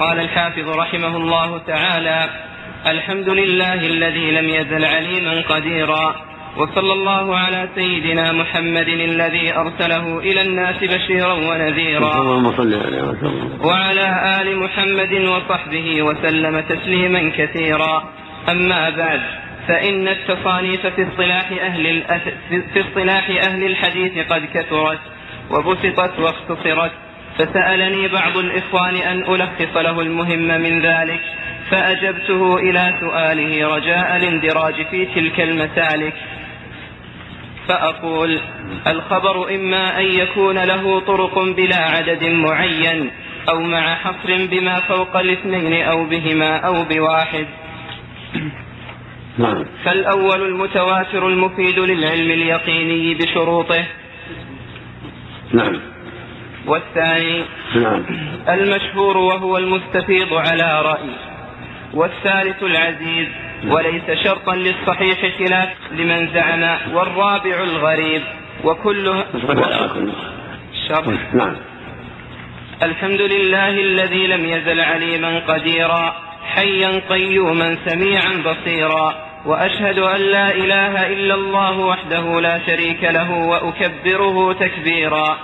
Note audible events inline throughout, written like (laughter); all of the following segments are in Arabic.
قال الحافظ رحمه الله تعالى الحمد لله الذي لم يزل عليما قديرا وصلى الله على سيدنا محمد الذي أرسله إلى الناس بشيرا ونذيرا. وعلى آل محمد وصحبه وسلم تسليما كثيرا. أما بعد فإن التصانيف في اصطلاح أهل في اصطلاح أهل الحديث قد كثرت وبسطت واختصرت. فسألني بعض الإخوان أن ألخص له المهم من ذلك فأجبته إلى سؤاله رجاء الاندراج في تلك المسالك. فأقول الخبر إما أن يكون له طرق بلا عدد معين أو مع حصر بما فوق الاثنين أو بهما أو بواحد. نعم. فالأول المتواتر المفيد للعلم اليقيني بشروطه. نعم. والثاني نعم. المشهور وهو المستفيض على رأي. والثالث العزيز وليس شرطا للصحيح خلاف لمن زعم والرابع الغريب وكله شرط. نعم. الحمد لله الذي لم يزل عليما قديرا حيا قيوما سميعا بصيرا وأشهد أن لا إله إلا الله وحده لا شريك له وأكبره تكبيرا.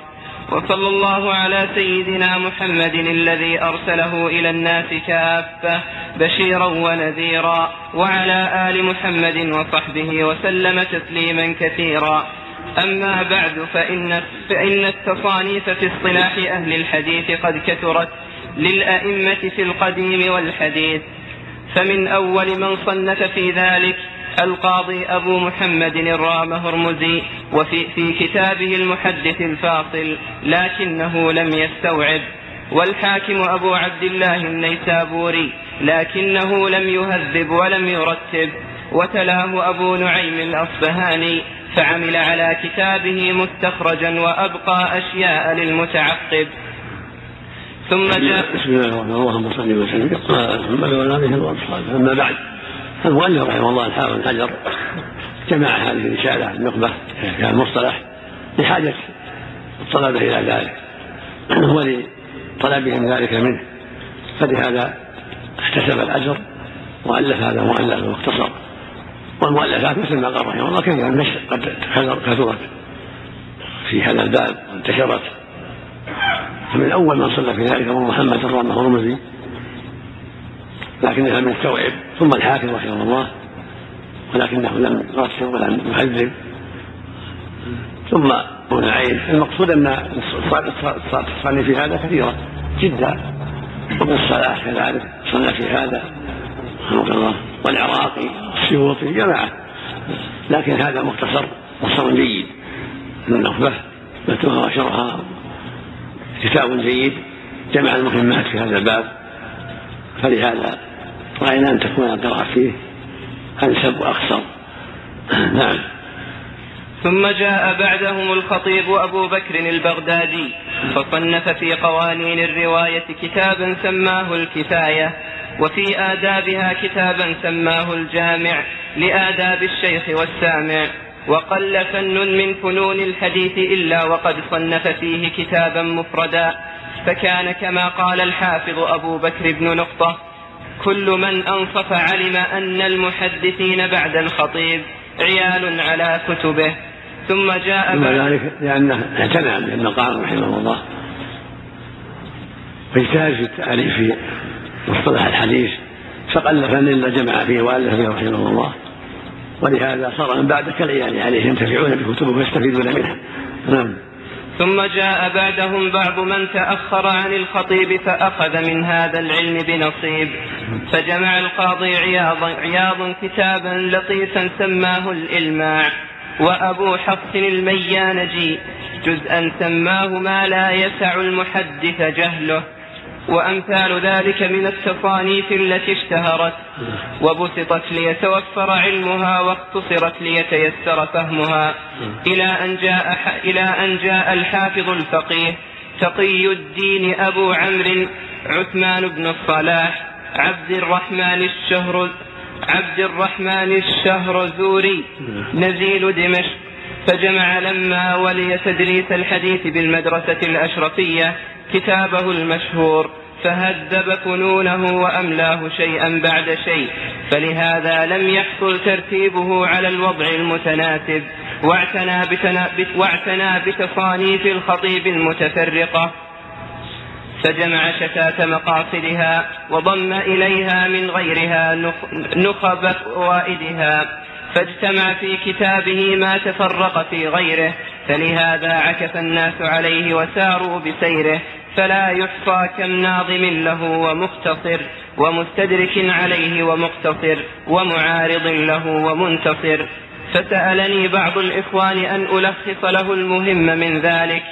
وصلى الله على سيدنا محمد الذي أرسله إلى الناس كافة بشيرا ونذيرا وعلى آل محمد وصحبه وسلم تسليما كثيرا. أما بعد فإن, فإن التصانيف في اصطلاح أهل الحديث قد كثرت للأئمة في القديم والحديث. فمن أول من صنف في ذلك القاضي أبو محمد الرام هرمزي وفي في كتابه المحدث الفاصل لكنه لم يستوعب. والحاكم أبو عبد الله النيسابوري لكنه لم يهذب ولم يرتب. وتلاه أبو نعيم الأصبهاني فعمل على كتابه مستخرجا وأبقى أشياء للمتعقب. ثم جاء بسم الله الرحمن الرحيم. اللهم صل وسلم. على محمد وعلى اله واصحابه أما بعد المؤلف رحمه الله الحافظ بن حجر جمع هذه الرسالة النخبة في المصطلح لحاجة الطلبه إلى ذلك. ولطلبهم ذلك منه. فلهذا احتسب الأجر وألف هذا مؤلف واختصر والمؤلفات مثل ما قال رحمه الله كثيرا النشر قد كثرت في هذا الباب وانتشرت. فمن أول من صلى في ذلك ابو محمد الرامه الرمزي. لكنه لم يستوعب ثم الحاكم رحمه الله ولكنه لم يرتب ولم يهذب ثم ابو نعيم. المقصود أن التصانيف في هذا كثيرة جدا. وابن الصلاح كذلك صنع في هذا. رحمه الله. والعراقي والسيوطي جماعة. لكن هذا مختصر مختصر جيد. من النخبة متنها وشرها. كتاب جيد. جمع المهمات في هذا الباب. فلهذا رأينا أن تكون القراءه فيه أنسب وأقصر. (clears throat) نعم. ثم جاء بعدهم الخطيب أبو بكر البغدادي فصنف في قوانين الرواية كتابا سماه الكفاية وفي آدابها كتابا سماه الجامع لآداب الشيخ والسامع وقل فن من فنون الحديث إلا وقد صنف فيه كتابا مفردا فكان كما قال الحافظ أبو بكر بن نقطة كل من أنصف علم أن المحدثين بعد الخطيب عيال على كتبه. ثم جاء ثم ذلك لأنه اعتنى بالمقام رحمه الله واجتهد في التاليف في مصطلح الحديث فقل فن إلا جمع فيه وألف فيه رحمه الله. ولهذا صار من بعد كالعيال عليه ينتفعون بكتبه ويستفيدون منها. نعم. ثم جاء بعدهم بعض من تأخر عن الخطيب فأخذ من هذا العلم بنصيب. فجمع القاضي عياض, عياض كتابا لطيفا سماه الإلماع. وأبو حفص الميانجي جزءا سماه ما لا يسع المحدث جهله. وأمثال ذلك من التصانيف التي اشتهرت وبسطت ليتوفر علمها واختصرت ليتيسر فهمها. إلى أن جاء إلى أن جاء الحافظ الفقيه تقي الدين أبو عمرو عثمان بن الصلاح عبد الرحمن الشهر عبد الرحمن الشهرزوري نزيل دمشق. فجمع لما ولي تدريس الحديث بالمدرسة الأشرفية كتابه المشهور فهذب فنونه وأملاه شيئا بعد شيء فلهذا لم يحصل ترتيبه على الوضع المتناسب واعتنى, بتنا واعتنى بتصانيف الخطيب المتفرقة. فجمع شتات مقاصدها وضم إليها من غيرها نخب فوائدها فاجتمع في كتابه ما تفرق في غيره فلهذا عكف الناس عليه وساروا بسيره فلا يحصى كم ناظم له ومختصر ومستدرك عليه ومقتصر ومعارض له ومنتصر. فسألني بعض الإخوان أن ألخص له المهم من ذلك.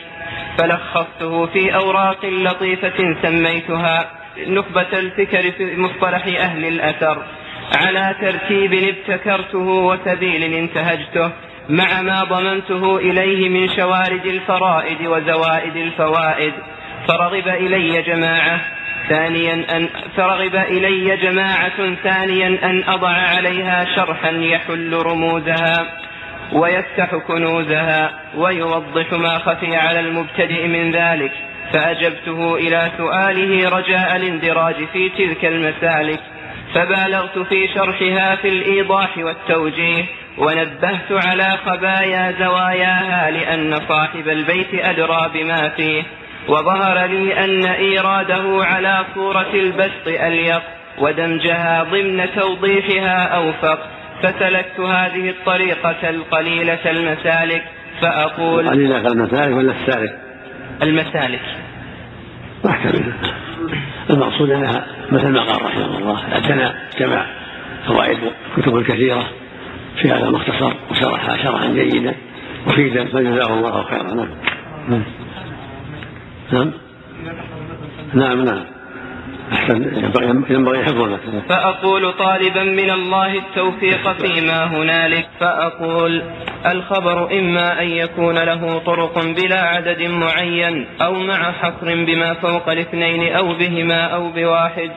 فلخصته في أوراق لطيفة سميتها نخبة الفكر في مصطلح أهل الأثر. على ترتيب ابتكرته وسبيل انتهجته. مع ما ضمنته إليه من شوارد الفرائد وزوائد الفوائد. فرغب إلي جماعة ثانيا أن فرغب إلي جماعة ثانيا أن أضع عليها شرحا يحل رموزها ويفتح كنوزها ويوضح ما خفي على المبتدئ من ذلك. فأجبته إلى سؤاله رجاء الاندراج في تلك المسالك. فبالغت في شرحها في الإيضاح والتوجيه. ونبهت على خبايا زواياها لأن صاحب البيت أدرى بما فيه وظهر لي أن إيراده على صورة البسط أليق ودمجها ضمن توضيحها أوفق. فسلكت هذه الطريقة القليلة المسالك فأقول القليلة المسالك ولا السالك؟ المسالك. محتمل المقصود أنها مثل ما قال رحمه الله اعتنى جمع فوائد الكتب الكثيرة في هذا المختصر وشرحها شرحا جيدا مفيدا فجزاه الله خيرا. نعم. نعم. نعم. نعم أحسن. ينبغي فأقول طالبا من الله التوفيق فيما هنالك. فأقول الخبر إما أن يكون له طرق بلا عدد معين أو مع حصر بما فوق الاثنين أو بهما أو بواحد.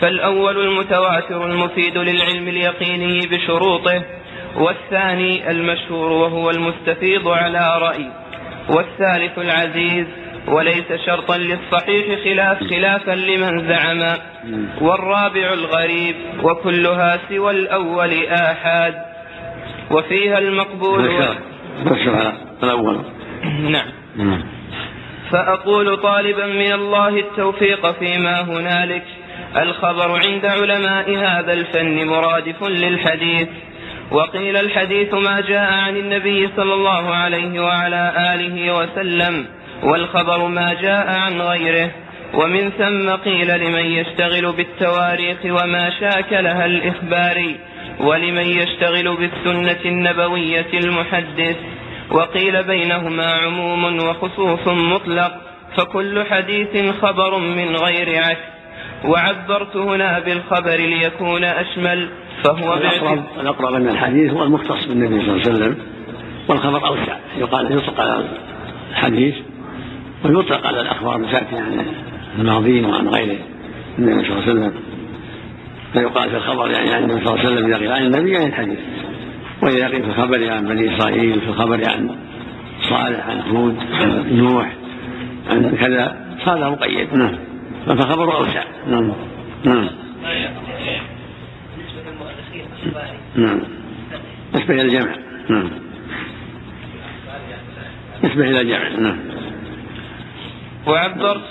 فالأول المتواتر المفيد للعلم اليقيني بشروطه والثاني المشهور وهو المستفيض على رأي والثالث العزيز وليس شرطا للصحيح خلاف خلافا لمن زعم والرابع الغريب وكلها سوى الأول آحاد وفيها المقبول الأول. نعم. فأقول طالبا من الله التوفيق فيما هنالك الخبر عند علماء هذا الفن مرادف للحديث. وقيل الحديث ما جاء عن النبي صلى الله عليه وعلى آله وسلم والخبر ما جاء عن غيره. ومن ثم قيل لمن يشتغل بالتواريخ وما شاكلها الإخباري ولمن يشتغل بالسنة النبوية المحدث. وقيل بينهما عموم وخصوص مطلق فكل حديث خبر من غير عكس وعبرت هنا بالخبر ليكون أشمل فهو الأقرب, الأقرب أن الحديث هو المختص بالنبي صلى الله عليه وسلم والخبر أوسع. يقال يطلق على الحديث ويطلق على الأخبار تأتي عن الماضين وعن غير النبي صلى الله عليه وسلم. فيقال في الخبر يعني عن النبي صلى الله عليه وسلم إذا عن النبي يعني الحديث. وإذا قيل في الخبر عن بني إسرائيل في الخبر عن صالح عن هود عن نوح عن كذا هذا مقيد. نعم. فالخبر أوسع نعم. نعم. نعم. إلى الجمع. نعم. نسبة إلى الجمع. نعم. وعبرت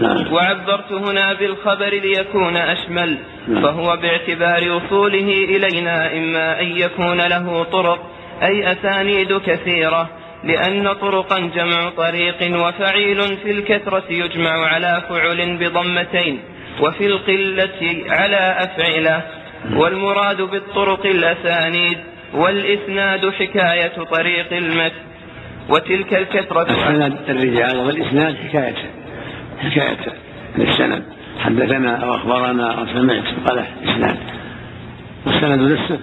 نعم. وعبرت هنا بالخبر ليكون أشمل نعم. فهو باعتبار وصوله إلينا إما أن يكون له طرق أي أسانيد كثيرة. لأن طرقا جمع طريق وفعيل في الكثرة يجمع على فعل بضمتين وفي القلة على أفعلة والمراد بالطرق الأسانيد والإسناد حكاية طريق المتن وتلك الكثرة السند الرجال والإسناد حكاية حكاية السند حدثنا أو أخبرنا أو سمعت قال إسناد. والسند نفسه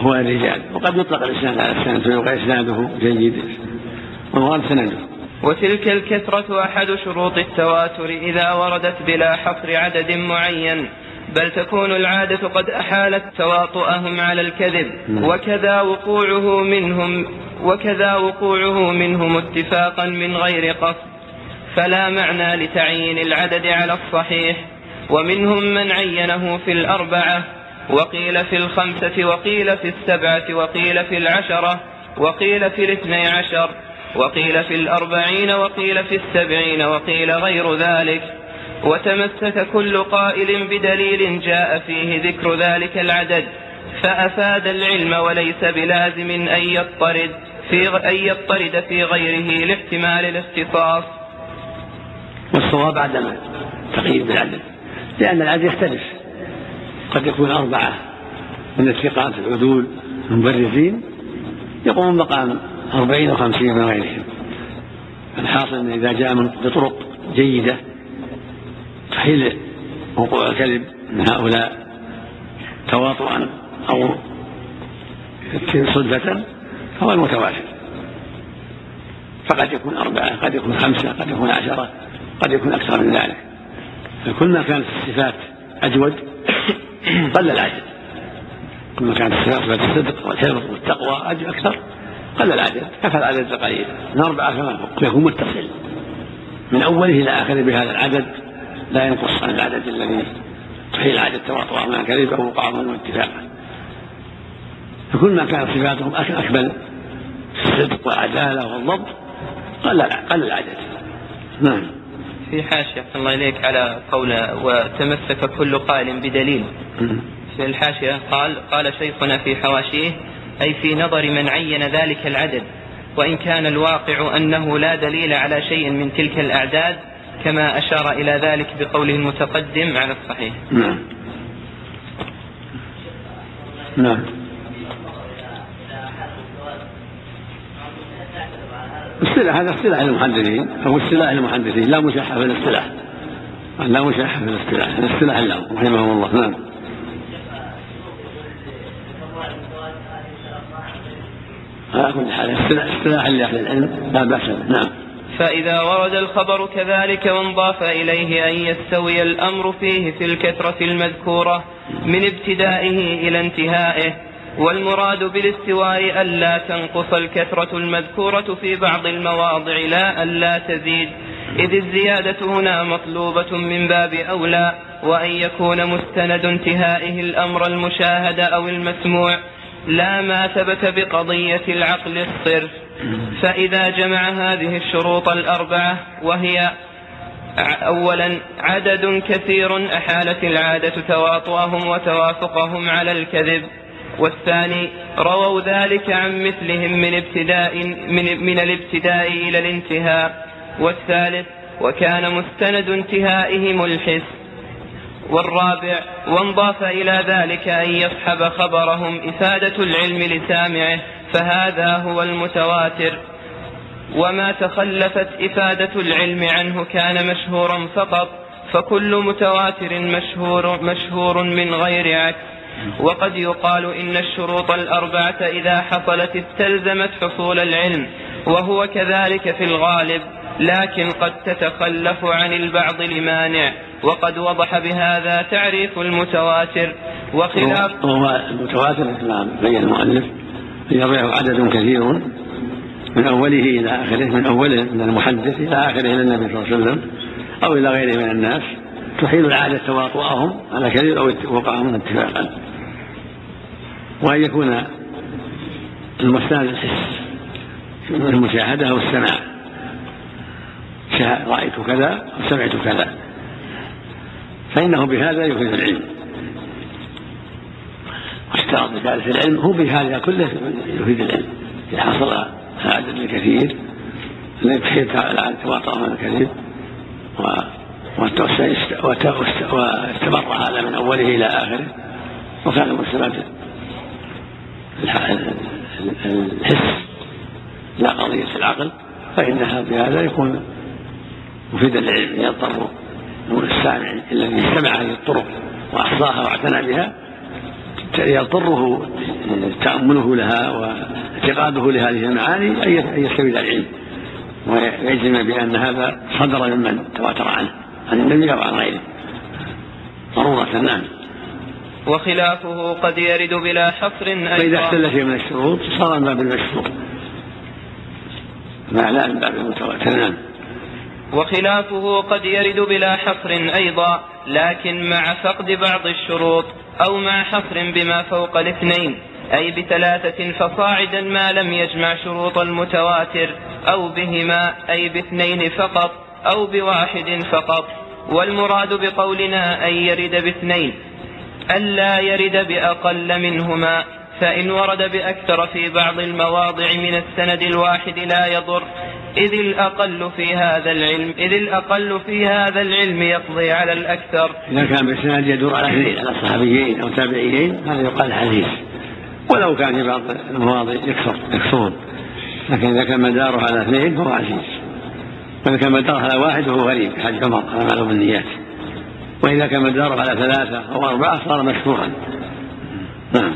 هو الرجال. وقد يطلق الإسناد على السند فيبقى إسناده جيد. والمراد سنده. وتلك الكثرة أحد شروط التواتر إذا وردت بلا حصر عدد معين. بل تكون العادة قد أحالت تواطؤهم على الكذب. نعم. وكذا وقوعه منهم وكذا وقوعه منهم اتفاقا من غير قصد. فلا معنى لتعيين العدد على الصحيح. ومنهم من عينه في الأربعة. وقيل في الخمسة وقيل في السبعة وقيل في العشرة وقيل في الاثني عشر وقيل في الأربعين وقيل في السبعين وقيل غير ذلك. وتمسك كل قائل بدليل جاء فيه ذكر ذلك العدد. فأفاد العلم وليس بلازم أن يضطرد في أن يضطرد في غيره لاحتمال الاختصاص. والصواب عدم تقييد بالعدد لأن العدد يختلف. قد يكون أربعة من الثقات العدول المبرزين يقومون مقام أربعين وخمسين من غيرهم. الحاصل أن إذا جاء من بطرق جيدة تحيل وقوع الكذب من هؤلاء تواطؤا أو صدفة فهو المتواتر. فقد يكون أربعة قد يكون خمسة قد يكون عشرة قد يكون أكثر من ذلك. فكل ما كانت الصفات أجود (clears throat) قل العدد كل ما كانت صفات الصدق والحفظ والتقوى أكثر قل العدد كفى العدد القليل من أربعة كما يكون متصل. من أوله إلى آخره بهذا العدد لا ينقص عن العدد الذي تحيل العدد تواطؤا مع كذب أو وقعا واتفاقا. فكل ما كانت صفاتهم أكمل الصدق والعدالة والضبط قل قل العدد نعم. في حاشية الله إليك على قوله وتمسك كل قائل بدليل في الحاشية قال قال شيخنا في حواشيه أي في نظر من عين ذلك العدد وإن كان الواقع أنه لا دليل على شيء من تلك الأعداد كما أشار إلى ذلك بقوله المتقدم على الصحيح نعم. نعم. السلاح هذا اصطلاح المحدثين أو اصطلاح المحدثين لا مشاحة في الاصطلاح لا مشاحة في الاصطلاح الاصطلاح لهم رحمهم الله. نعم. على كل حال اصطلاح لاهل العلم لا بأس نعم. فإذا ورد الخبر كذلك وانضاف إليه أن يستوي الأمر فيه في الكثرة المذكورة من ابتدائه إلى انتهائه. والمراد بالاستواء ألا تنقص الكثرة المذكورة في بعض المواضع لا ألا تزيد. إذ الزيادة هنا مطلوبة من باب أولى وأن يكون مستند انتهائه الأمر المشاهد أو المسموع. لا ما ثبت بقضية العقل الصرف. فإذا جمع هذه الشروط الأربعة وهي أولا عدد كثير أحالت العادة تواطؤهم وتوافقهم على الكذب. والثاني رووا ذلك عن مثلهم من ابتداء من, من الابتداء إلى الانتهاء. والثالث وكان مستند انتهائهم الحس. والرابع وانضاف إلى ذلك أن يصحب خبرهم إفادة العلم لسامعه فهذا هو المتواتر. وما تخلفت إفادة العلم عنه كان مشهورا فقط فكل متواتر مشهور, مشهور من غير عكس. وقد يقال إن الشروط الأربعة إذا حصلت استلزمت حصول العلم وهو كذلك في الغالب لكن قد تتخلف عن البعض لمانع وقد وضح بهذا تعريف المتواتر. وخلاف المتواتر كما بين المؤلف يرويه عدد كثير من أوله إلى آخره من أوله من المحدث إلى آخره إلى النبي صلى الله عليه وسلم أو إلى غيره من الناس تحيل العادة تواطؤهم على كذب أو وقعهم اتفاقا. وأن يكون المستند الحس المشاهدة أو السماع. رأيت كذا أو سمعت كذا. فإنه بهذا يفيد العلم. واشترط بذلك العلم هو بهذا كله يفيد العلم. إذا حصل العدد الكثير على تواطؤ من الكذب واستمر هذا من أوله إلى آخره. وكان مستمد الحس لا قضية العقل فإنها بهذا يكون مفيدا للعلم يضطر السامع الذي استمع هذه الطرق وأحصاها واعتنى بها يضطره تأمله لها واعتقاده لهذه المعاني أن يستفيد العلم. ويجزم بأن هذا صدر ممن تواتر عنه عن النبي أو عن غيره. ضرورة نعم. وخلافه قد يرد بلا حصر أيضا. فإذا اختل شيء من الشروط صار من باب المشروط. ما لا من باب المتواتر. نعم وخلافه قد يرد بلا حصر أيضا لكن مع فقد بعض الشروط أو مع حصر بما فوق الاثنين. أي بثلاثة فصاعدا ما لم يجمع شروط المتواتر أو بهما أي باثنين فقط أو بواحد فقط. والمراد بقولنا أن يرد باثنين. ألا يرد بأقل منهما فإن ورد بأكثر في بعض المواضع من السند الواحد لا يضر. إذ الأقل في هذا العلم إذ الأقل في هذا العلم يقضي على الأكثر. إذا كان بالسند يدور على اثنين على صحابيين أو تابعيين هذا يقال حديث. ولو كان في بعض المواضع يكثر يكثرون. لكن إذا كان مداره على اثنين فهو عزيز. وإذا كان مداره على واحد فهو غريب. كحديث عمر على معلوم النيات وإذا كان مداره على ثلاثة أو أربعة صار مشهورا نعم.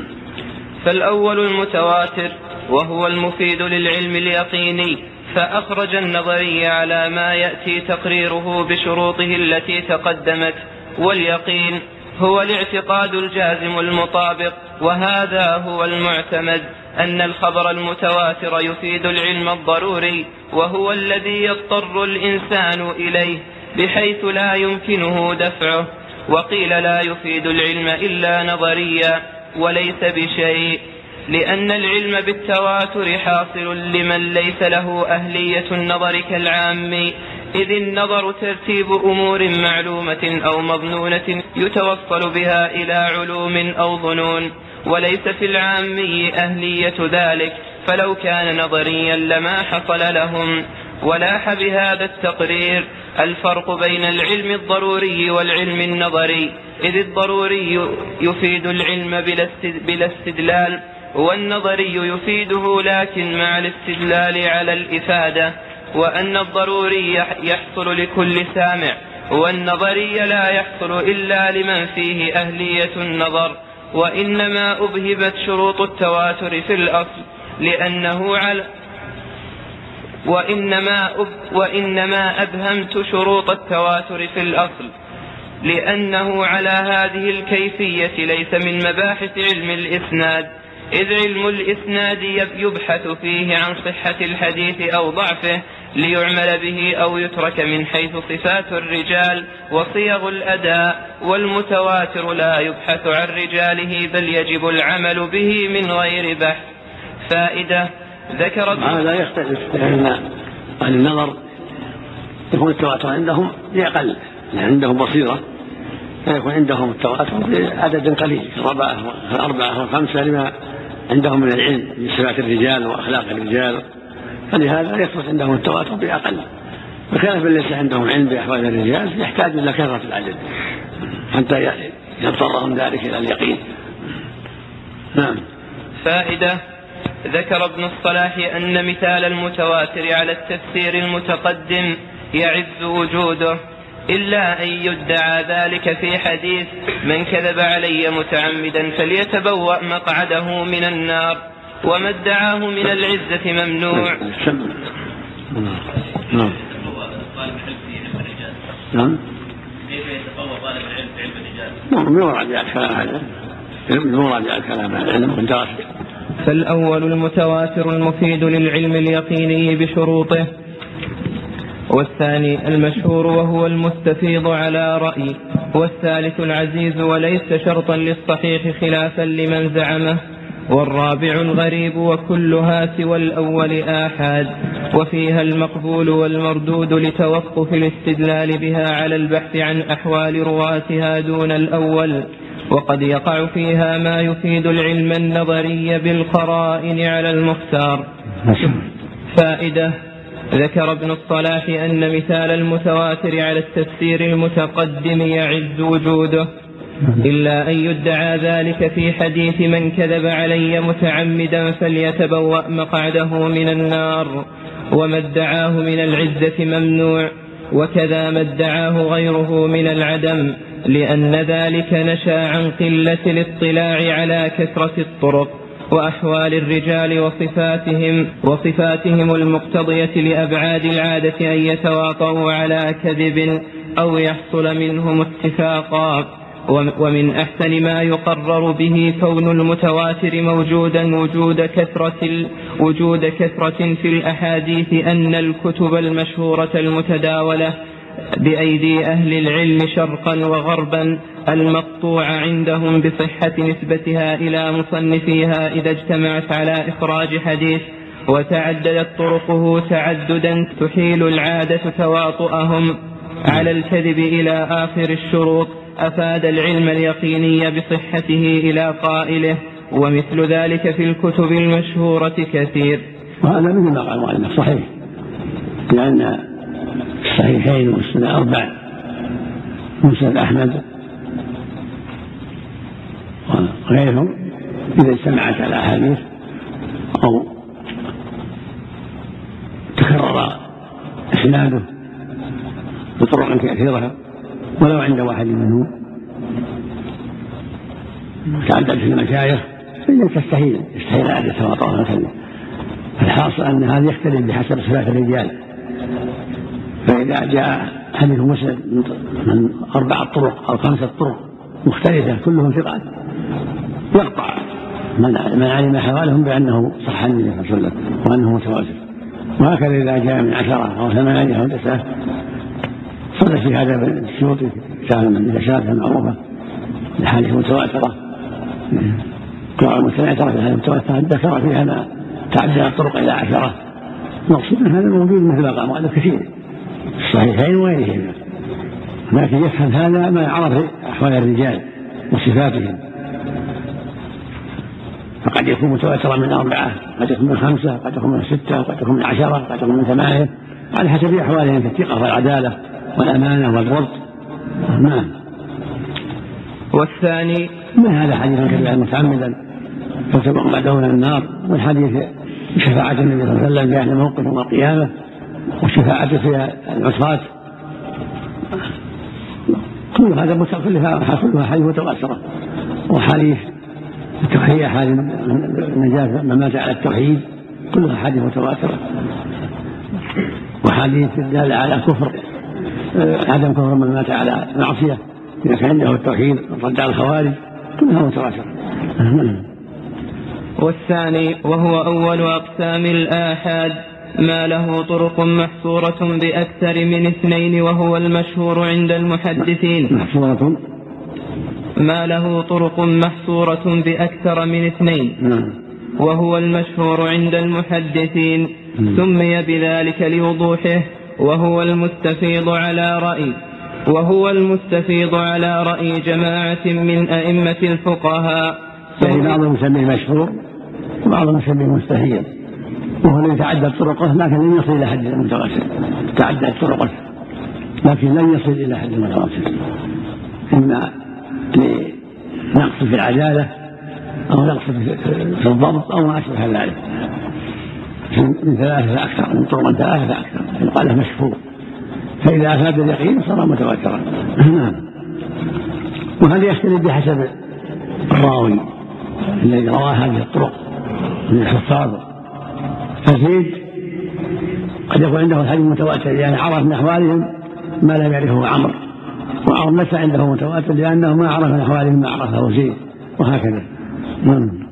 فالأول المتواتر وهو المفيد للعلم اليقيني فأخرج النظري على ما يأتي تقريره بشروطه التي تقدمت واليقين هو الاعتقاد الجازم المطابق وهذا هو المعتمد أن الخبر المتواتر يفيد العلم الضروري وهو الذي يضطر الإنسان إليه. بحيث لا يمكنه دفعه وقيل لا يفيد العلم إلا نظريا وليس بشيء لأن العلم بالتواتر حاصل لمن ليس له أهلية النظر كالعام إذ النظر ترتيب أمور معلومة أو مظنونة يتوصل بها إلى علوم أو ظنون وليس في العامي أهلية ذلك فلو كان نظريا لما حصل لهم. ولاح بهذا التقرير الفرق بين العلم الضروري والعلم النظري. إذ الضروري يفيد العلم بلا استدلال والنظري يفيده لكن مع الاستدلال على الإفادة. وأن الضروري يحصل لكل سامع والنظري لا يحصل إلا لمن فيه أهلية النظر. وإنما أبهبت شروط التواتر في الأصل لأنه على وإنما, أب وإنما أبهمت شروط التواتر في الأصل لأنه على هذه الكيفية ليس من مباحث علم الإسناد إذ علم الإسناد يبحث فيه عن صحة الحديث أو ضعفه ليعمل به أو يترك من حيث صفات الرجال وصيغ الأداء والمتواتر لا يبحث عن رجاله بل يجب العمل به من غير بحث. فائدة ذكرت هذا يختلف لأن أهل النظر يكون التواتر عندهم لأقل يعني عندهم بصيرة فيكون عندهم التواتر بعدد قليل كالأربعة الأربعة والخمسة لما عندهم من العلم بصفات الرجال وأخلاق الرجال فلهذا يثبت عندهم التواتر بأقل. بخلاف من ليس عندهم علم بأحوال الرجال يحتاج إلى كثرة العدد حتى يضطرهم ذلك إلى اليقين. نعم. فائدة ذكر ابن الصلاح أن مثال المتواتر على التفسير المتقدم يعز وجوده إلا أن يدعى ذلك في حديث من كذب علي متعمدا فليتبوأ مقعده من النار وما ادعاه من العزة ممنوع. نعم نعم. كيف يتقوى طالب العلم في علم الرجال؟ نعم بمراجعة كلام هذا بمراجعة كلام هذا من فالأول المتواتر المفيد للعلم اليقيني بشروطه والثاني المشهور وهو المستفيض على رأي والثالث العزيز وليس شرطا للصحيح خلافا لمن زعمه والرابع الغريب وكلها سوى الأول آحاد وفيها المقبول والمردود لتوقف الاستدلال بها على البحث عن أحوال رواتها دون الأول. وقد يقع فيها ما يفيد العلم النظري بالقرائن على المختار. فائدة ذكر ابن الصلاح أن مثال المتواتر على التفسير المتقدم يعز وجوده. إلا أن يدعى ذلك في حديث من كذب علي متعمدا فليتبوأ مقعده من النار. وما ادعاه من العزة ممنوع وكذا ما ادعاه غيره من العدم. لأن ذلك نشأ عن قلة الاطلاع على كثرة الطرق وأحوال الرجال وصفاتهم وصفاتهم المقتضية لأبعاد العادة أن يتواطؤوا على كذب أو يحصل منهم اتفاقا. ومن أحسن ما يقرر به كون المتواتر موجودا وجود كثرة وجود كثرة في الأحاديث أن الكتب المشهورة المتداولة بأيدي أهل العلم شرقا وغربا المقطوع عندهم بصحة نسبتها إلى مصنفيها إذا اجتمعت على إخراج حديث وتعددت طرقه تعددا تحيل العادة تواطؤهم على الكذب إلى آخر الشروط أفاد العلم اليقيني بصحته إلى قائله ومثل ذلك في الكتب المشهورة كثير. وهذا مثل ما قال المؤلف صحيح لأن الصحيحين والسنة أربع. مسند أحمد وغيرهم إذا اجتمعت على أحاديث أو تكرر إسناده بطرق كثيرة ولو عند واحد منهم. تعدد في المشايخ فإنك تستحيل يستحيل أن يتواطأ الحاصل أن هذا يختلف بحسب صفات الرجال. فإذا جاء حديث مسلم من أربعة طرق أو خمسة طرق مختلفة كلهم ثقات. يقطع من علم حوالهم بأنه صح النبي صلى الله عليه وسلم وأنه متواتر. وهكذا إذا جاء من عشرة أو ثمانية أو تسعة صلى في هذا الشروط كتاب من الإرشاد المعروفة الأحاديث المتواترة قراءة المتواترة في الأحاديث المتواترة ذكر فيها ما تعدى الطرق إلى عشرة. المقصود من هذا موجود مثل ما قال كثير. الصحيحين وغيرهما. لكن يفهم هذا ما يعرف أحوال الرجال وصفاتهم. فقد يكون متواترا من أربعة قد يكون من خمسة قد يكون من ستة قد يكون من عشرة قد يكون من ثمانية على حسب أحوالهم في الثقة والعدالة والأمانة والضبط نعم. والثاني من هذا حديث كذب متعمدا؟ فسبق بعده من النار. والحديث شفاعة النبي صلى الله عليه وسلم بأهل موقف يوم القيامة وشفاعته في العصاة. كل هذا كلها كلها حديث متواترة وحديث التوحيد أحاديث النجاة من مات على التوحيد كلها حديث متواترة وحديث الدالة على كفر آه، عدم كفر من مات على معصية إذا كان عنده التوحيد رد على الخوارج كلها متواترة والثاني وهو أول أقسام الآحاد. ما له طرق محصورة بأكثر من اثنين وهو المشهور عند المحدثين. محصورة ما له طرق محصورة بأكثر من اثنين نعم. وهو المشهور عند المحدثين. سمي بذلك لوضوحه وهو المستفيض على رأي. وهو المستفيض على رأي جماعة من أئمة الفقهاء. يعني بعضهم يسميه مشهور وبعضهم يسميه مستحيل وهو الذي طرقه لكن لن يصل إلى حد المتواتر. تعدد طرقه لكن لن يصل إلى حد المتواتر. إما لنقص في العدالة أو نقص في الضبط أو ما أشبه ذلك. من ثلاثة فأكثر من طرق ثلاثة فأكثر يقال مشهور فإذا أفاد اليقين صار متواترا. نعم. وهذا يختلف بحسب الراوي الذي روى هذه الطرق من الحفاظ؟ فزيد قد يكون عنده الحديث متواتر يعني عرف من أحوالهم ما لم يعرفه عمرو وعمر ليس عنده متواتر لأنه ما عرف من أحوالهم ما عرفه زيد وهكذا. نعم.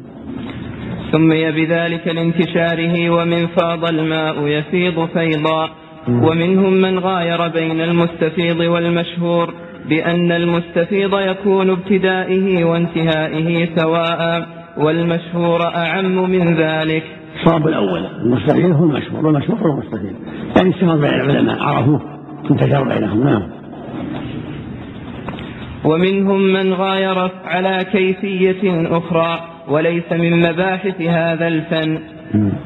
سمي بذلك لانتشاره ومن فاض الماء يفيض فيضا ومنهم من غاير بين المستفيض والمشهور بأن المستفيض يكون ابتدائه وانتهائه سواء. والمشهور أعم من ذلك. الصواب الأول المستفيض هو المشهور والمشهور هو المستفيض يعني استفاض بين العلماء عرفوه انتشر بينهم نعم. ومنهم من غاير على كيفية أخرى وليس من مباحث هذا الفن.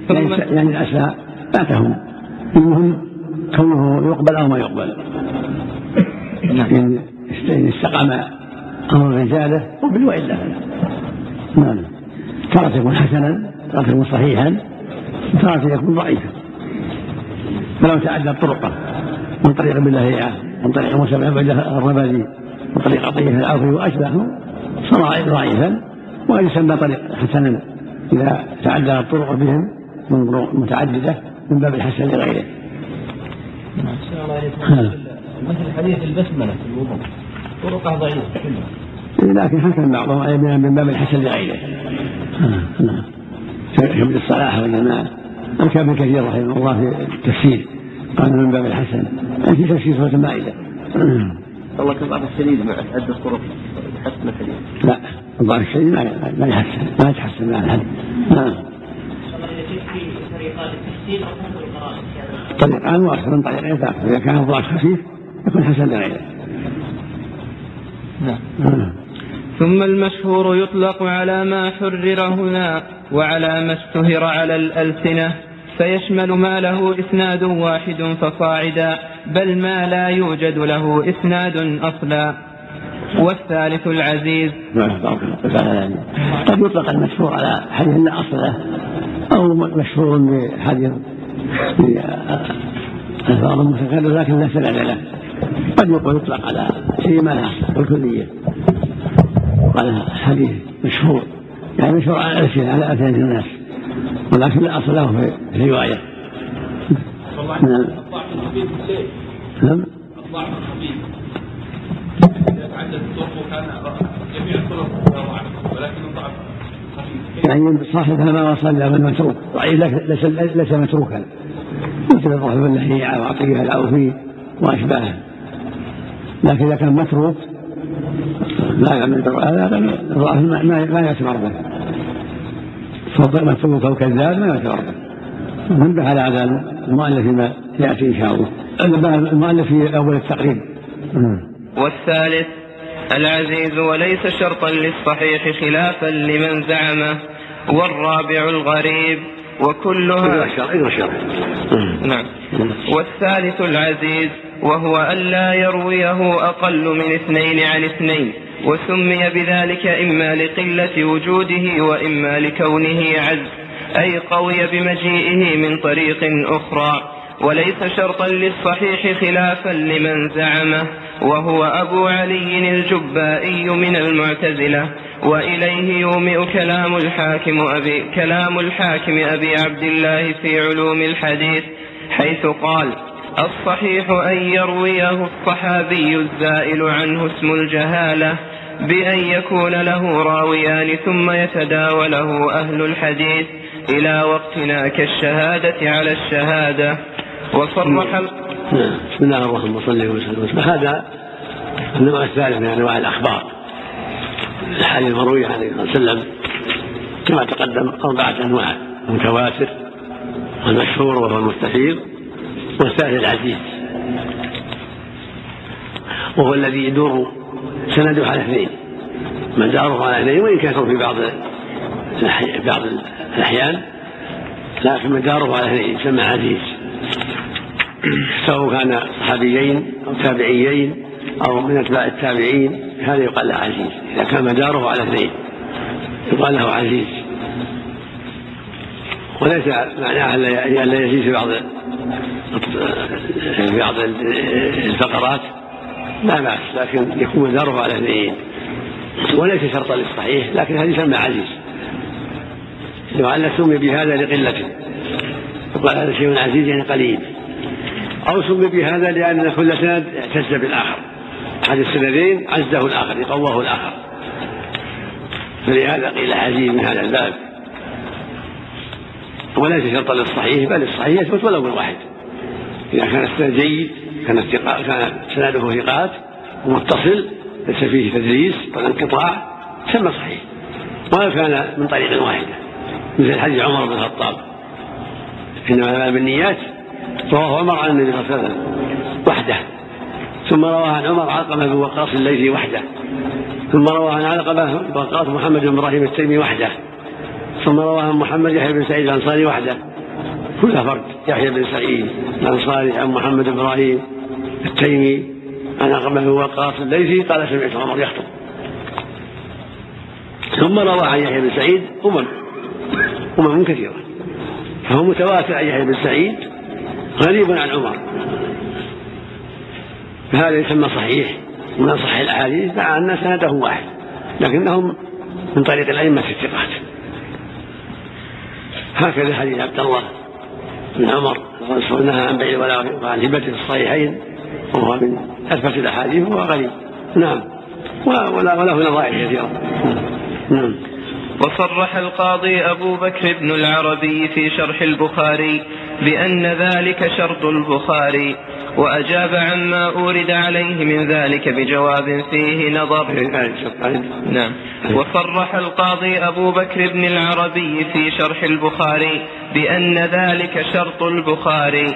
ثم يعني الأشياء لا تهم المهم كونه يقبل أو ما يقبل. نعم. إن استقام أمر رجاله قبل وإلا نعم. ترى يكون حسنا ترى يكون صحيحا ترى يكون ضعيفا. فلو تعدى طرقه من طريق ابن لهيعة من طريق موسى بن الربذي من طريق عطية العوفي وأشبهه صار ضعيفا ويسمى طريق حسنا. إذا تعدى الطرق بهم من طرق متعددة من باب الحسن لغيره. مثل حديث البسملة في الوضوء. طرقه ضعيفة. كلها لكن حكم بعضهم من باب الحسن لغيره. نعم كابن الصلاح والجماعة الكابن كثير رحمه الله في التفسير قال من باب الحسن. في تفسير سورة المائدة. الله كضعف الشديد مع عدة طرق يحسن الحديث لا الضعف الشديد ما يحسن ما يتحسن مع الحد. نعم. طريقان واحد من طريقين فاكثر إذا كان الضعف خفيف يكون حسن لغيره. نعم. نعم ثم المشهور يطلق على ما حرر هنا وعلى ما اشتهر على الألسنة فيشمل ما له إسناد واحد فصاعدا بل ما لا يوجد له إسناد أصلا. والثالث العزيز. قد يطلق المشهور على حديث لا أصل له أو مشهور بحديث بألفاظ متكررة لكن لا سند له قد يطلق على شيء ما له الكلية قال حديث مشهور يعني مشهور على ألسنة على ألسنة الناس ولكن لا أصل له في الرواية. نعم. نعم. يعني صاحبها ما وصل إلى من متروك ضعيف ليس ليس متروكا. مثل الضعف بن لهيعه وعطيه العوفي وأشباهه. لكن إذا كان متروك لا يعمل هذا ما يعتبر به فضل متروك أو كذاب ما يعتبر به ننبه على هذا المؤلف فيما يأتي إن شاء الله. المؤلف في أول التقريب. والثالث العزيز وليس شرطا للصحيح خلافا لمن زعمه والرابع الغريب وكلها نعم. والثالث العزيز وهو ألا يرويه أقل من اثنين عن اثنين وسمي بذلك إما لقلة وجوده وإما لكونه عز أي قوي بمجيئه من طريق أخرى. وليس شرطا للصحيح خلافا لمن زعمه وهو أبو علي الجبائي من المعتزلة وإليه يومئ كلام الحاكم أبي كلام الحاكم أبي عبد الله في علوم الحديث حيث قال الصحيح أن يرويه الصحابي الزائل عنه اسم الجهالة بأن يكون له راويان ثم يتداوله أهل الحديث إلى وقتنا كالشهادة على الشهادة. وصرح نعم. بسم الله الرحمن الرحيم. وسلم. هذا النوع الثالث من أنواع الأخبار. الحديث المروي عليه الصلاه والسلام كما تقدم أربعة أنواع. المتواتر والمشهور وهو المستفيض. والثالث العزيز. وهو الذي يدور سنده على اثنين. مداره على اثنين وإن كان في بعض بعض الأحيان لكن مداره على اثنين يسمى عزيز. سواء كان صحابيين أو تابعيين أو من أتباع التابعين هذا يقال له عزيز. إذا كان مداره على اثنين يقال له عزيز. وليس معناه ألا يزيد في بعض في بعض الفقرات لا بأس لكن يكون مداره على اثنين. وليس شرطا للصحيح لكن هذا يسمى عزيز. لعل سمي بهذا لقلته يقال هذا شيء عزيز يعني قليل. أو سمي بهذا لأن كل سند اعتز بالآخر. أحد السندين عزه الآخر يقواه الآخر. فلهذا قيل عزيز من هذا الباب. وليس شرطا للصحيح بل الصحيح يثبت ولو بالواحد. إذا كان السند جيد كان كان سنده ثقات ومتصل ليس فيه تدريس ولا انقطاع سمى صحيح. ولو كان من طريق واحدة. مثل حديث عمر بن الخطاب. إنما بالنيات رواه عمر عن النبي صلى الله عليه وسلم وحده. ثم رواه عن عمر علقمة بن وقاص الليثي وحده. ثم رواه عن علقمة بن وقاص محمد بن إبراهيم التيمي وحده. ثم رواه محمد يحيى بن سعيد الأنصاري وحده. كلها فرد. يحيى بن سعيد الأنصاري عن محمد بن إبراهيم التيمي عن علقمة بن وقاص الليثي قال سمعت عمر يخطب. ثم روى عن يحيى بن سعيد أمم. أمم كثيرة. فهو متواتر عن يحيى بن سعيد غريب عن عمر. فهذا يسمى صحيح. من أصح الأحاديث مع أن سنده واحد. لكنهم من طريق الأئمة الثقات. هكذا حديث عبد الله بن عمر نهى عن بيع الولاء وعن هبته في الصحيحين وهو من أثبت الأحاديث وهو غريب. نعم. ولا وله نظائر كثيرة نعم. وصرح القاضي أبو بكر بن العربي في شرح البخاري بأن ذلك شرط البخاري. وأجاب عما أورد عليه من ذلك بجواب فيه نظر. نعم. وصرح القاضي أبو بكر بن العربي في شرح البخاري بأن ذلك شرط البخاري.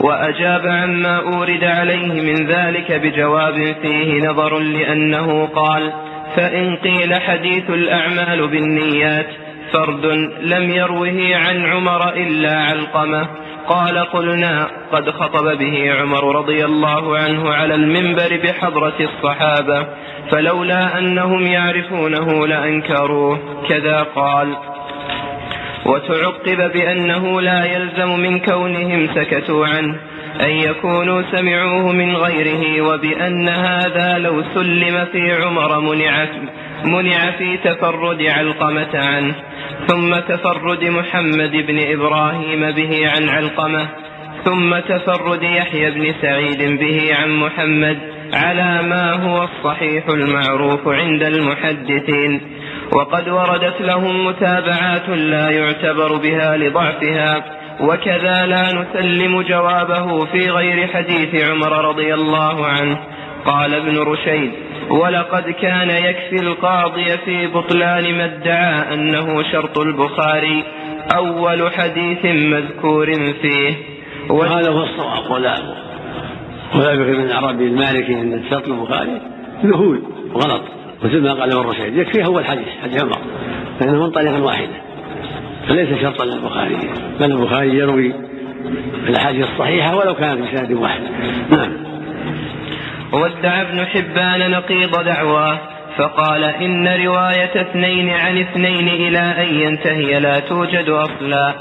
وأجاب عما أورد عليه من ذلك بجواب فيه نظر لأنه قال فإن قيل حديث الأعمال بالنيات فرد لم يروه عن عمر إلا علقمة. قال قلنا قد خطب به عمر رضي الله عنه على المنبر بحضرة الصحابة فلولا أنهم يعرفونه لأنكروه. كذا قال وتعقب بأنه لا يلزم من كونهم سكتوا عنه أن يكونوا سمعوه من غيره وبأن هذا لو سلم في عمر منع, منع في تفرد علقمة عنه. ثم تفرد محمد بن إبراهيم به عن علقمة ثم تفرد يحيى بن سعيد به عن محمد على ما هو الصحيح المعروف عند المحدثين. وقد وردت لهم متابعات لا يعتبر بها لضعفها وكذا لا نسلم جوابه في غير حديث عمر رضي الله عنه. قال ابن رشيد ولقد كان يكفي القاضي في بطلان ما ادعى أنه شرط البخاري أول حديث مذكور فيه. وهذا هو الصواب ولا ولا بكر بن العربي المالكي أن شرط البخاري ذهول وغلط مثل ما قال ابن رشيد يكفي أول حديث حديث عمر لأنه من طريق واحدة. فليس شرطا للبخاري بل البخاري يروي الأحاديث الصحيحة ولو كانت بسند واحد. نعم. وادعى ابن حبان نقيض دعواه فقال إن رواية اثنين عن اثنين إلى أن ينتهي لا توجد أصلا.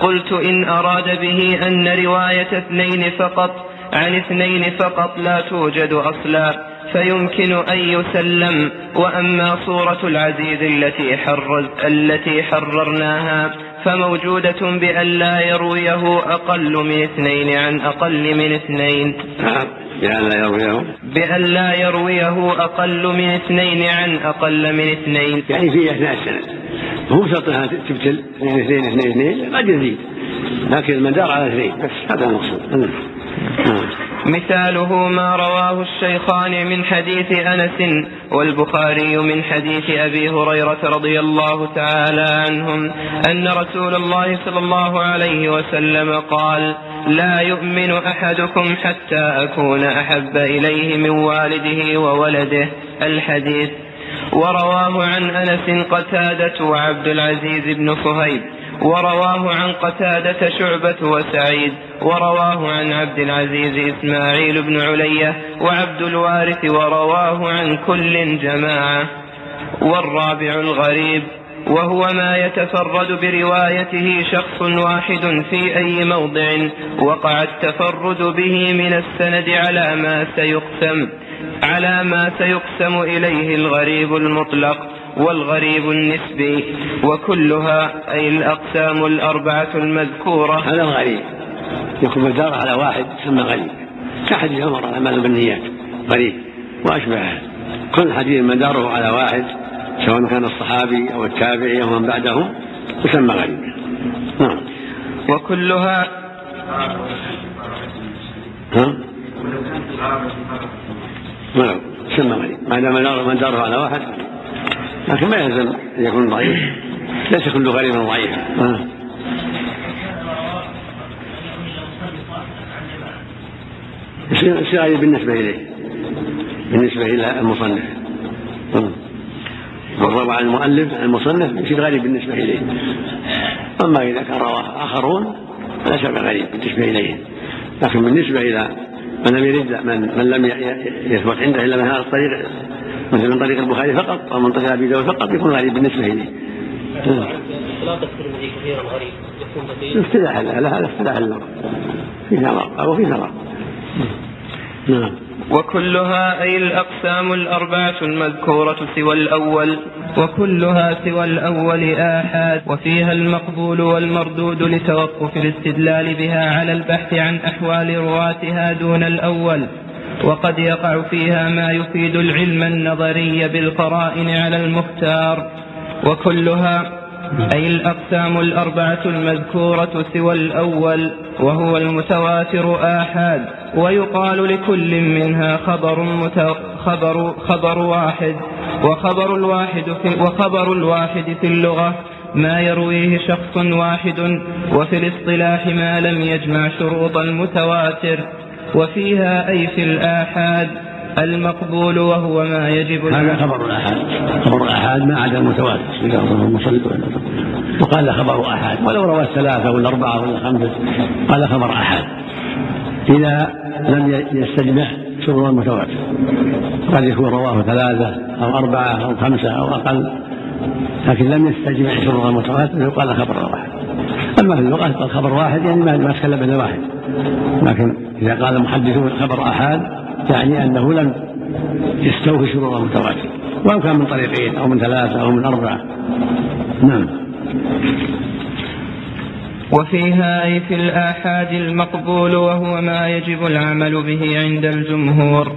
قلت إن أراد به أن رواية اثنين فقط عن اثنين فقط لا توجد أصلا فيمكن أن يسلم. وأما صورة العزيز التي حرز التي حررناها فموجودة بأن لا يرويه أقل من اثنين عن أقل من اثنين. نعم. بأن لا يرويه؟ بأن لا يرويه أقل من اثنين عن أقل من اثنين. يعني في أثناء السنة. مو شرط أنها تبتل اثنين اثنين اثنين اثنين قد يزيد لكن المدار على اثنين بس هذا المقصود. مثاله ما رواه الشيخان من حديث أنس والبخاري من حديث أبي هريرة رضي الله تعالى عنهم أن رسول الله صلى الله عليه وسلم قال لا يؤمن أحدكم حتى أكون أحب إليه من والده وولده. الحديث. ورواه عن أنس قتادة وعبد العزيز بن صهيب ورواه عن قتادة شعبة وسعيد. ورواه عن عبد العزيز إسماعيل بن علية وعبد الوارث. ورواه عن كل جماعة. والرابع الغريب. وهو ما يتفرد بروايته شخص واحد في أي موضع وقع التفرد به من السند على ما سيقسم على ما سيقسم إليه الغريب المطلق والغريب النسبي وكلها أي الأقسام الأربعة المذكورة. هذا الغريب. يكون مدار على واحد يسمى غريب. كحديث عمر على بالنيات غريب. وأشبهه كل حديث مداره على واحد سواء كان الصحابي أو التابعي أو من بعدهم يسمى غريب. نعم. وكلها ها؟ نعم يسمى غريب. ما دام مداره على واحد لكن ما يلزم أن يكون ضعيف. ليس كل غريب ضعيفا. يصير بالنسبة إليه. بالنسبة إلى المصنف. والروى عن المؤلف عن المصنف يصير غريب بالنسبة إليه أما إذا كان رواه آخرون فلا شيء غريب بالنسبة إليه لكن بالنسبة إلى من لم يرد من, من لم يثبت عنده إلا من هذا الطريق مثل من طريق البخاري فقط أو من طريق ابي داود فقط يكون غريب بالنسبة اليه. اختلاط الترمذي كثيرا غريب. اصطلاح لا هذا اصطلاح اللغة. في نظر أو في نظر. نعم. وكلها أي الأقسام الأربعة المذكورة سوى الأول وكلها سوى الأول آحاد وفيها المقبول والمردود لتوقف الاستدلال بها على البحث عن أحوال رواتها دون الأول. وقد يقع فيها ما يفيد العلم النظري بالقرائن على المختار. وكلها أي الأقسام الأربعة المذكورة سوى الأول وهو المتواتر آحاد. ويقال لكل منها خبر. خبر خبر واحد وخبر الواحد في وخبر الواحد في اللغة ما يرويه شخص واحد وفي الاصطلاح ما لم يجمع شروط المتواتر وفيها أي في الآحاد المقبول وهو ما يجب هذا خبر الآحاد. خبر الآحاد ما عدا المتواتر. وقال خبر أحد ولو روى الثلاثة ولا أربعة ولا خمسة قال خبر أحد إذا لم يستجمع شروط المتواتر قد يكون رواه ثلاثة أو أربعة أو خمسة أو أقل لكن لم يستجمع شروط المتواتر يقال خبر واحد. أما في اللغة قال خبر واحد يعني ما تكلم إلا واحد. لكن إذا قال المحدثون خبر أحد يعني أنه لم يستوفي شروط المتواتر وإن كان من طريقين أو من ثلاثة أو من أربعة. نعم. وفيها أي في الآحاد المقبول وهو ما يجب العمل به عند الجمهور.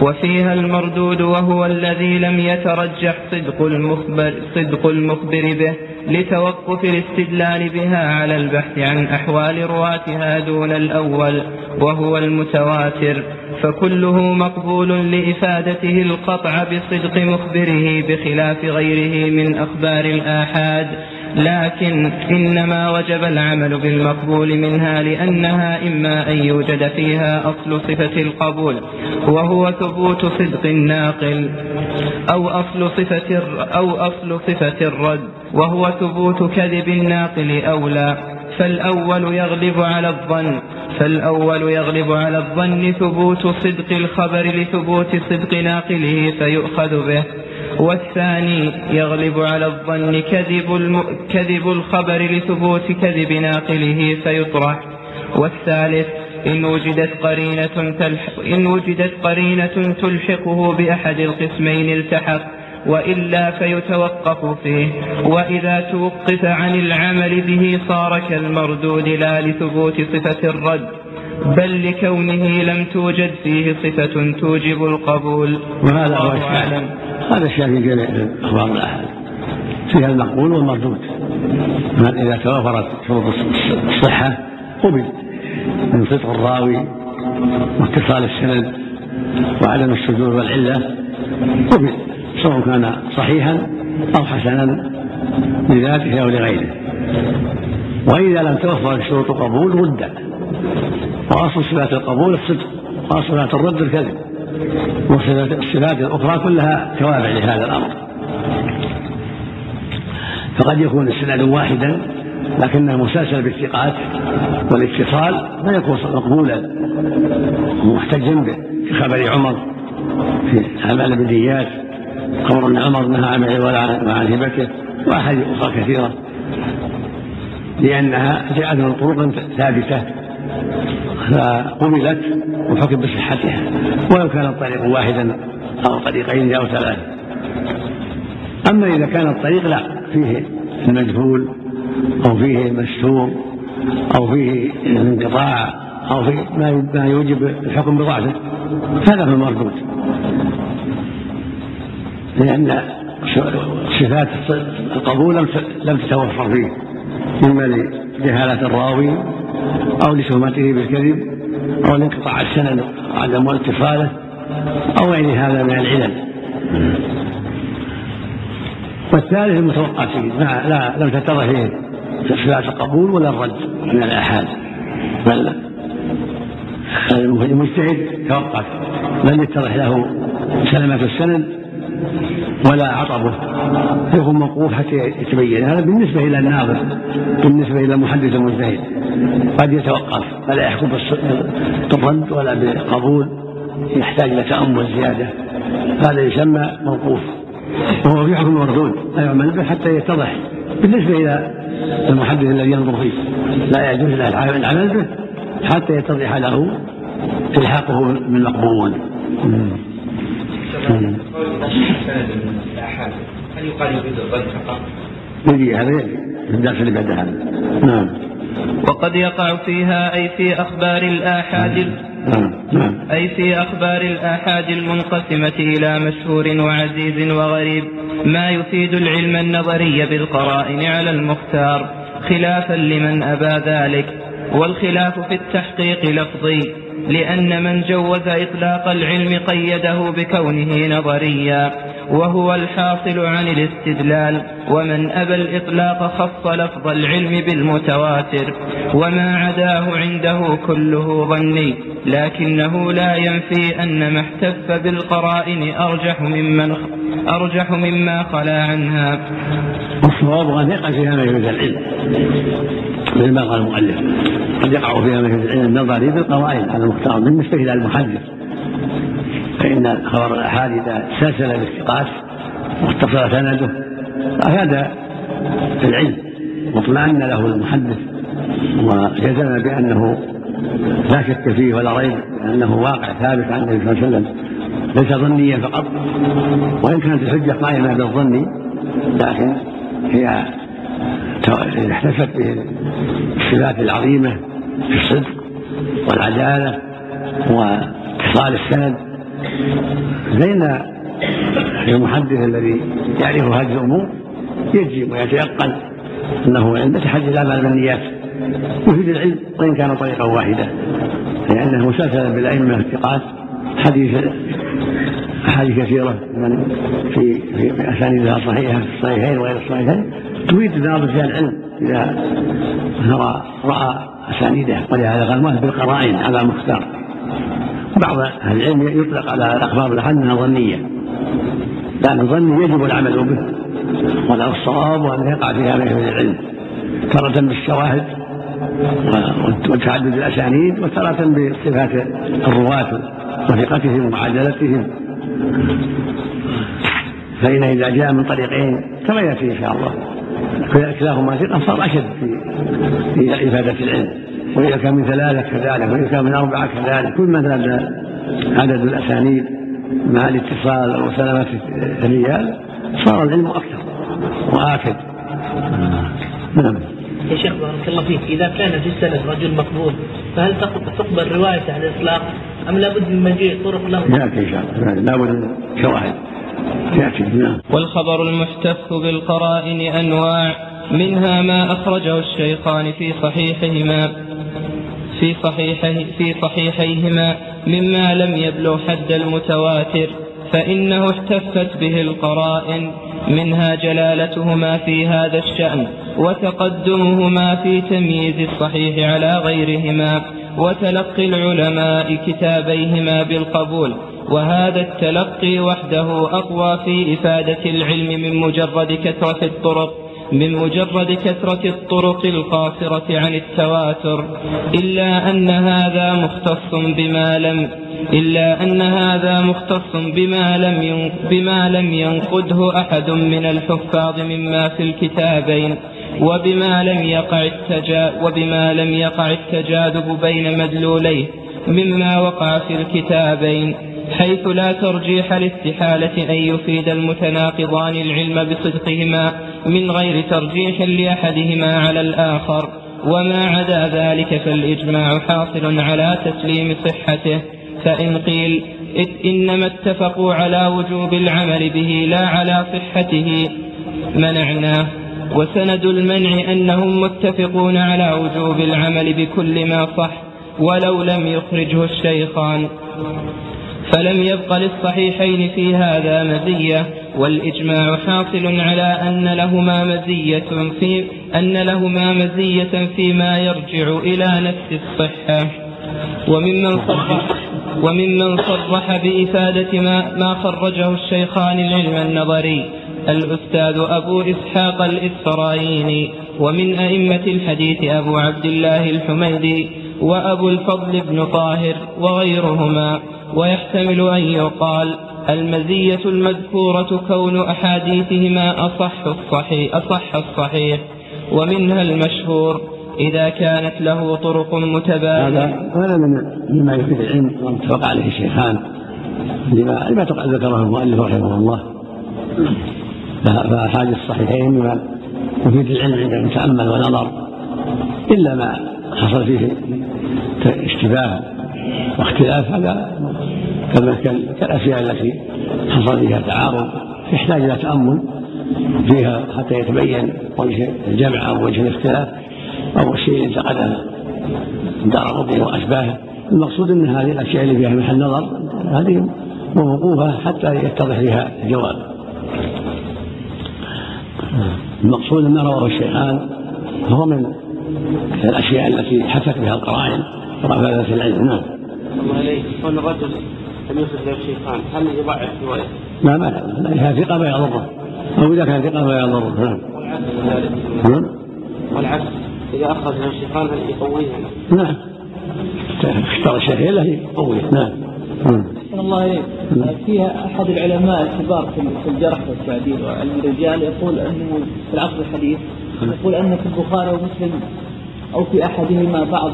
وفيها المردود وهو الذي لم يترجح صدق المخبر, صدق المخبر به لتوقف الاستدلال بها على البحث عن أحوال رواتها دون الأول وهو المتواتر. فكله مقبول لإفادته القطع بصدق مخبره بخلاف غيره من أخبار الآحاد. لكن إنما وجب العمل بالمقبول منها لأنها إما أن يوجد فيها أصل صفة القبول وهو ثبوت صدق الناقل أو أصل صفة أو أصل صفة الرد وهو ثبوت كذب الناقل أولى. فالأول يغلب على الظن فالأول يغلب على الظن ثبوت صدق الخبر لثبوت صدق ناقله فيؤخذ به. والثاني يغلب على الظن كذب, الم... كذب الخبر لثبوت كذب ناقله فيطرح. والثالث إن وجدت قرينة تلح... إن وجدت قرينة تلحقه بأحد القسمين التحق وإلا فيتوقف فيه. وإذا توقف عن العمل به صار كالمردود لا لثبوت صفة الرد. بل لكونه لم توجد فيه صفة توجب القبول. وهذا هو الشاهد هذا الشاهد في جميع أخبار الأحد. فيها المقبول والمردود. إذا توفرت شروط الصحة قبل من صدق الراوي واتصال السند وعدم الشذوذ والعلة قبل سواء كان صحيحا أو حسنا لذاته أو لغيره. وإذا لم توفر شروط القبول رد. وأصل صفات القبول الصدق وأصل صفات الرد الكذب والصفات الأخرى كلها توابع لهذا الأمر. فقد يكون السند واحدا لكنه مسلسل بالثقات والاتصال فيكون مقبولا محتجا به كخبر عمر في أعمال البديات خبر ان عمر نهى عن وعن هبته وأحاديث أخرى كثيرة لأنها جاءت من طرق ثابتة فقبلت وحكم بصحتها. ولو كان الطريق واحدا أو طريقين أو ثلاثة. أما إذا كان الطريق لا فيه المجهول أو فيه مستور أو فيه انقطاع أو فيه ما يوجب الحكم بضعفه هذا هو المردود. لأن صفات القبول لم تتوفر فيه. إما لجهالة الراوي أو لتهمته بالكذب أو لانقطاع السند وعدم اتصاله أو غير هذا من العلل. والثالث المتوقع فيه. لا, لا لم تتضح فيه صفات القبول ولا الرد من الآحاد. بل المجتهد توقف. لم يتضح له سلامة السند ولا عطبه. فيكون موقوف حتى يتبين. هذا بالنسبة إلى الناظر بالنسبة إلى المحدث المجتهد. قد يتوقف فلا يحكم بالرد ولا بالقبول. يحتاج إلى تأمل زيادة هذا يسمى موقوف. وهو في حكم مردود لا يعمل به حتى يتضح. بالنسبة إلى المحدث الذي ينظر فيه لا يجوز له العمل به حتى يتضح له إلحاقه بالمقبول هل يقال الرد فقط؟ بعد هذا نعم وقد يقع فيها أي في أخبار الآحاد أي في أخبار الآحاد المنقسمة إلى مشهور وعزيز وغريب ما يفيد العلم النظري بالقرائن على المختار خلافا لمن أبى ذلك والخلاف في التحقيق لفظي لأن من جوز إطلاق العلم قيده بكونه نظريا وهو الحاصل عن الاستدلال ومن أبى الإطلاق خص لفظ العلم بالمتواتر وما عداه عنده كله ظني لكنه لا ينفي أن ما احتف بالقرائن أرجح ممن أرجح مما خلا عنها. والصواب أن يقع ما يفيد العلم. مثل ما قال المؤلف. قد يقع فيها العلم النظري بالقرائن على المختار بالنسبة إلى المحدث. فإن خبر الآحاد إذا سلسل بالثقات واتصل سنده. أفاد العلم واطمأن له المحدث وجزم بأنه لا شك فيه ولا ريب أنه واقع ثابت عن النبي صلى الله عليه وسلم. ليس ظنيا فقط وإن كانت الحجة قائمة بالظن لكن هي احتفت به الصفات العظيمة في الصدق والعدالة واتصال السند. بين المحدث الذي يعرف هذه الأمور يجزم ويتيقن أنه عند تحدي الاعمال بالنيات يفيد العلم وإن كان طريقا واحدة لأنه مسلسلا بالأئمة الثقات حديث أحاديث كثيرة من في في اسانيدها صحيحة في الصحيحين وغير الصحيحين تفيد الناظر فيها العلم إذا رأى راى اسانيدها ولهذا قال ما بالقرائن على مختار. بعض أهل العلم يطلق على الاخبار الاحاد انها ظنيه لأن الظن يجب العمل به وله الصواب وان يقع فيها من العلم. تارة بالشواهد وتعدد الأسانيد وتارة بصفات الرواة وثقتهم وعدالتهم فإن إذا جاء من طريقين كما يأتي إن شاء الله. كلاهما ثقة صار أشد في إفادة العلم. وإذا كان من ثلاثة كذلك وإذا كان من أربعة كذلك. كل ما زاد عدد الأسانيد مع الاتصال وسلامة الرجال صار العلم أكثر وآكد. نعم. يا شيخ بارك الله فيك إذا كان في السند رجل مقبول فهل تقبل روايته على الإطلاق؟ أم لابد من مجيء طرق له؟ يأتي إن شاء الله لابد من شواهد. يأتي نعم. والخبر المحتف بالقرائن أنواع منها ما أخرجه الشيخان في صحيحهما في صحيحه في صحيحيهما مما لم يبلغ حد المتواتر. فإنه احتفت به القرائن منها جلالتهما في هذا الشأن وتقدمهما في تمييز الصحيح على غيرهما وتلقي العلماء كتابيهما بالقبول وهذا التلقي وحده أقوى في إفادة العلم من مجرد كثرة الطرق من مجرد كثرة الطرق القاصرة عن التواتر إلا أن هذا مختص بما لم إلا أن هذا مختص بما لم بما لم ينقده أحد من الحفاظ مما في الكتابين وبما لم يقع وبما لم يقع التجاذب بين مدلوليه مما وقع في الكتابين حيث لا ترجيح لاستحالة أن يفيد المتناقضان العلم بصدقهما من غير ترجيح لأحدهما على الآخر وما عدا ذلك فالإجماع حاصل على تسليم صحته. فإن قيل إنما اتفقوا على وجوب العمل به لا على صحته منعناه وسند المنع أنهم متفقون على وجوب العمل بكل ما صح ولو لم يخرجه الشيخان. فلم يبق للصحيحين في هذا مزية والإجماع حاصل على أن لهما مزية في أن لهما مزية فيما يرجع إلى نفس الصحة. وممن صرح وممن صرح بإفادة ما, ما خرجه الشيخان العلم النظري الأستاذ أبو إسحاق الإسرائيلي ومن أئمة الحديث أبو عبد الله الحميدي وأبو الفضل بن طاهر وغيرهما. ويحتمل أن يقال المزية المذكورة كون أحاديثهما أصح الصحيح, أصح الصحيح ومنها المشهور إذا كانت له طرق متباينة هذا من مما يفيد العلم واتفق عليه الشيخان لما لما ذكره المؤلف رحمه الله. فأحاديث الصحيحين مما يفيد العلم عند المتأمل ونظر إلا ما حصل فيه اشتباه واختلاف هذا كما كالأشياء التي حصل فيها تعارض يحتاج إلى تأمل فيها حتى يتبين وجه الجمع أو وجه الاختلاف. أو الشيء انتقده دار واشباهه المقصود أن هذه الأشياء اللي فيها محل نظر هذه موقوفة حتى يتضح فيها الجواب المقصود ما رواه الشيخان هو من الأشياء التي حكت بها القرائن ورفعت العلم نعم. الله عليك كون الرجل لم يصل له الشيخان هل يضعف روايته؟ لا ما لا اذا ثقة ما يضره أو إذا كان ثقة ما يضره نعم. والعكس كذلك. نعم. والعكس إذا اخرج له. الشيخان هل يقويه؟ نعم اختار يقويه نعم. نعم. الله إليك فيها أحد العلماء الكبار في الجرح والتعديل وعلم الرجال يقول أنه في العصر الحديث يقول أن في البخاري ومسلم أو في أحدهما بعض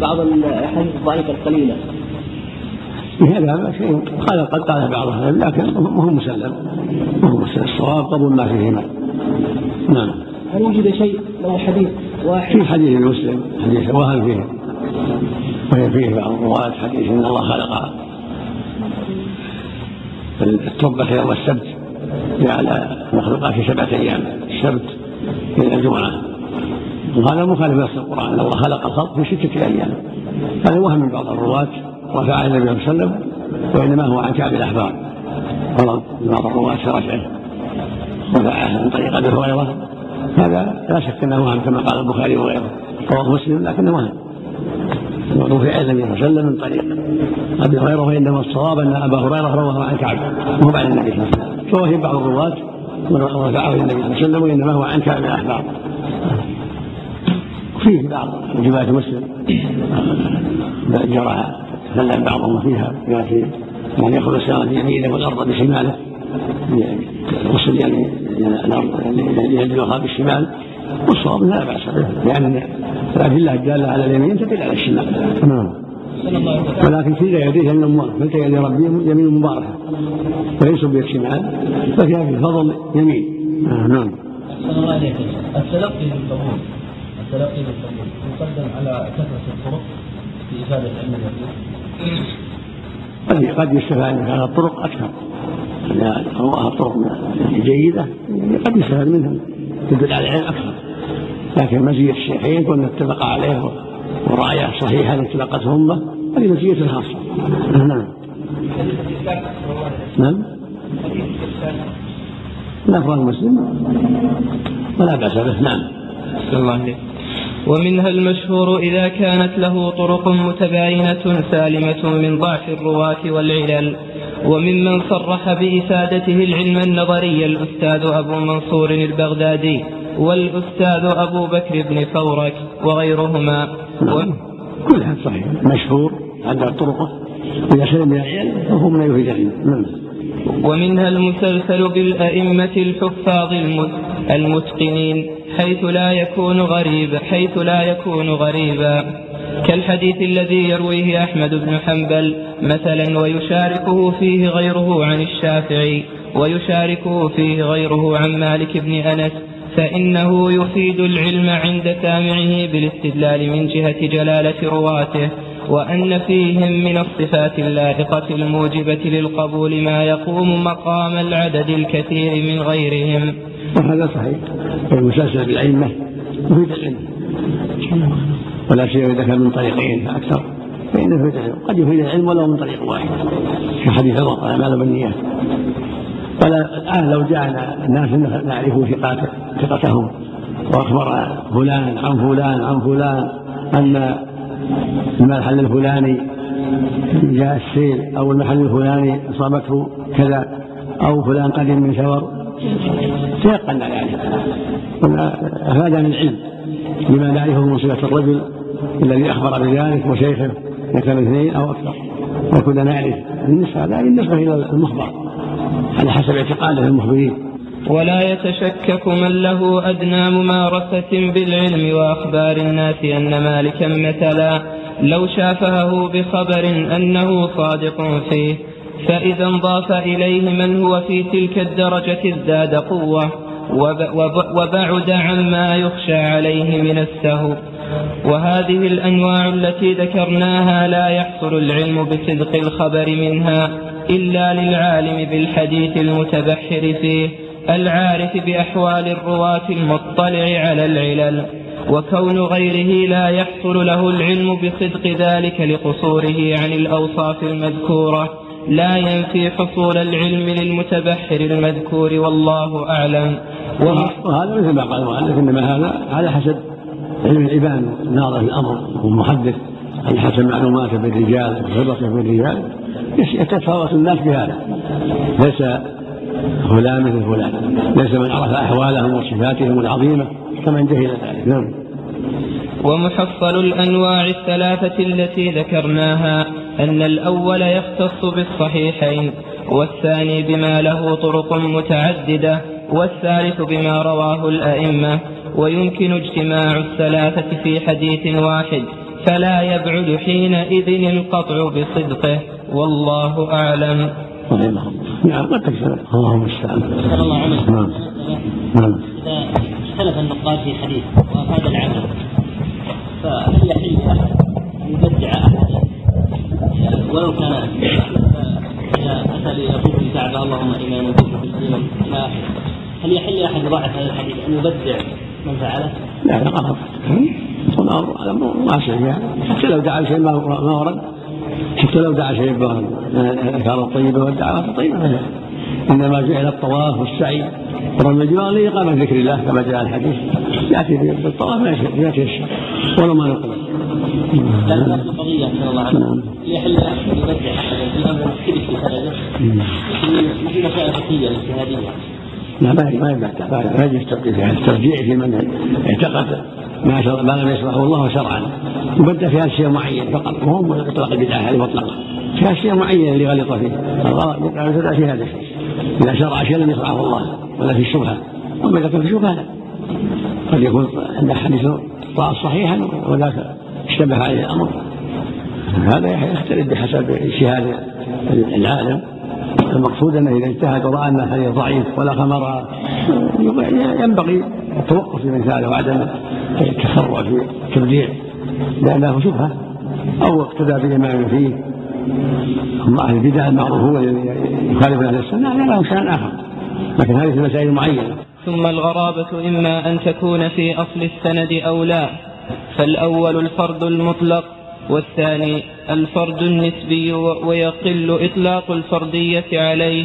بعض الأحاديث الضعيفة القليلة. هذا شيء قال قد قال بعض العلم لكن ما هو مسلم. ما هو مسلم. الصواب قبول ما فيهما. نعم. هل وجد شيء له حديث واحد. في حديث المسلم حديث وهل فيه. وهي فيه بعض الرواة حديث إن الله خلق. التربة يوم السبت. جعل المخلوقات في سبعة أيام. السبت إلى الجمعة. وهذا مخالف نص القرآن. الله خلق الخلق في ستة أيام. هذا وهم من بعض الرواة. رفع النبي صلى الله عليه وسلم وإنما هو عن كعب الأحبار. غلط بعض الرواة في رفعه. رفعه من طريق أبي هريرة. هذا لا شك أنه وهم كما قال البخاري وغيره. رواه مسلم لكنه وهم. رفع النبي صلى الله عليه وسلم من طريق أبي هريرة وإنما الصواب أن أبا هريرة رواه عن كعب. وهو عن النبي صلى الله عليه وسلم. فوهم بعض الرواة ورفعه النبي صلى الله عليه وسلم وإنما هو عن كعب الاحبار فيه بعض روايات مسلم. جرى تكلم بعضهم فيها يعني ياخذ السماء بيمينه والأرض بشماله. الغسل يعني الأرض يدلوها بالشمال والصواب لا بأس به لأن الادله الداله على اليمين تدل على الشمال. نعم. ولكن كلا يديه يمين كلتا يدي ربي يمين مباركه وليس بيد شمال ففيها في فضل يمين. آه نعم. الله عليكم. التلقي بالقبول. التلقي بالقبول. يقدم على كثرة الطرق في إفادة علم اليقين قد قد يستفاد من هذه الطرق أكثر. إذا رواها طرق جيدة قد يستفاد منها تدل على العلم أكثر. لكن مزية الشيخين كنا اتفق عليه ورأيه صحيحا اتفقتهما هذه مزية خاصة. نعم. نعم. الأفراد مسلم. ولا بأس به. نعم. الله عليك ومنها المشهور إذا كانت له طرق متباينة سالمة من ضعف الرواة والعلل وممن صرح بإفادته العلم النظري الأستاذ أبو منصور البغدادي والأستاذ أبو بكر بن فورك وغيرهما. نعم. كل هذا صحيح. مشهور عند طرقه. إذا سلم من العلم فهو من يفيد العلم. نعم. ومنها المسلسل بالأئمة الحفاظ المتقنين حيث لا يكون غريبا حيث لا يكون غريبا. كالحديث الذي يرويه أحمد بن حنبل مثلا ويشاركه فيه غيره عن الشافعي ويشاركه فيه غيره عن مالك بن أنس فإنه يفيد العلم عند سامعه بالاستدلال من جهة جلالة رواته وأن فيهم من الصفات اللائقة الموجبة للقبول ما يقوم مقام العدد الكثير من غيرهم. وهذا صحيح. المسلسل بالأئمة يفيد العلم. ولا سيما إذا كان من طريقين فأكثر فإنه يفيد العلم. قد يفيد العلم ولو من طريق واحد. كحديث عمر الأعمال بالنيات ولا الآن لو جاءنا الناس نعرف ثقاته ثقتهم. وأخبر فلان عن فلان عن فلان أن المحل الفلاني جاء السيل أو المحل الفلاني أصابته كذا أو فلان قدم من ثور تيقنا ذلك أفادنا العلم بما نعرفه من صفة الرجل الذي أخبر بذلك وشيخه كان اثنين أو أكثر. وكنا نعرف النسبة هذا بالنسبة إلى المخبر على حسب اعتقاده المخبرين. ولا يتشكك من له أدنى ممارسة بالعلم وأخبار الناس أن مالكا مثلا لو شافهه بخبر أنه صادق فيه. فإذا انضاف إليه من هو في تلك الدرجة ازداد قوة وب- وب- وبعد عما يخشى عليه من السهو. وهذه الأنواع التي ذكرناها لا يحصل العلم بصدق الخبر منها إلا للعالم بالحديث المتبحر فيه العارف بأحوال الرواة المطلع على العلل. وكون غيره لا يحصل له العلم بصدق ذلك لقصوره عن الأوصاف المذكورة. لا ينفي حصول العلم للمتبحر المذكور والله أعلم. وهذا مثل ما قال المؤلف إنما هذا على حسب علم العبان الناظر في الأمر والمحدث. على حسب معلوماته بالرجال وخبرته بالرجال يتفاوت الناس بهذا. ليس فلان مثل فلان. ليس من عرف أحوالهم وصفاتهم العظيمة كمن جهل ذلك. نعم. ومحصل الأنواع الثلاثة التي ذكرناها أن الأول يختص بالصحيحين والثاني بما له طرق متعددة والثالث بما رواه الأئمة ويمكن اجتماع الثلاثة في حديث واحد فلا يبعد حينئذ القطع بصدقه والله أعلم. نعم قد تكفر اللهم المستعان الله نعم. نعم. اختلف النقاد في حديث وأفاد العمل فهل يحل لأحد أن يبدع أحدا ولو كان أتى ليقول في الكعبة اللهم إلى آخره هل يحل لأحد ضاعف هذا الحديث أن يبدع من فعله؟ لا لا غلط ما شيء يعني حتى لو دعا شيء ما ما ورد حتى لو دعا شيء الاذكار الطيبه والدعوات الطيبه إنما جعل الطواف والسعي. ورمي الجبال لاقامه ذكر الله كما جاء الحديث. يأتي بالطواف ما يشاء يأتي الشيء ولو ما نقل. لكن صلى الله. هل يحل يبدع أحدا في سنده مثل مسائل فقهية اجتهادية. لا ما ما يبدع ما يجوز الترجيع في من اعتقد ما ما لم يشرعه الله شرعا. يبدع في الشيء معين فقط. وهو اطلاق البدعة هذه مطلقة. في هذا الشيء معين اللي غلط فيه. الغلط يبدع في هذا الشيء. إذا شرع شيء لم يشرعه الله ولا في الشبهة. أما إذا كان في شبهه لا. قد يكون عند حديث صحيحا وذاك اشتبه عليه الأمر. هذا يختلف بحسب اجتهاد العالم. المقصود أنه إذا اجتهد ورأى ان الحديث ضعيف ولا خمر ينبغي التوقف في مثل هذا وعدم التسرع في التبديع لأنه شبهة أو اقتدى بامام فيه. هم أهل البدع المعروفون يخالفون أهل السنة هذا له شان آخر. لكن هذه في مسائل معينة. ثم الغرابة إما أن تكون في أصل السند أو لا فالأول الفرد المطلق والثاني الفرد النسبي ويقل إطلاق الفردية عليه.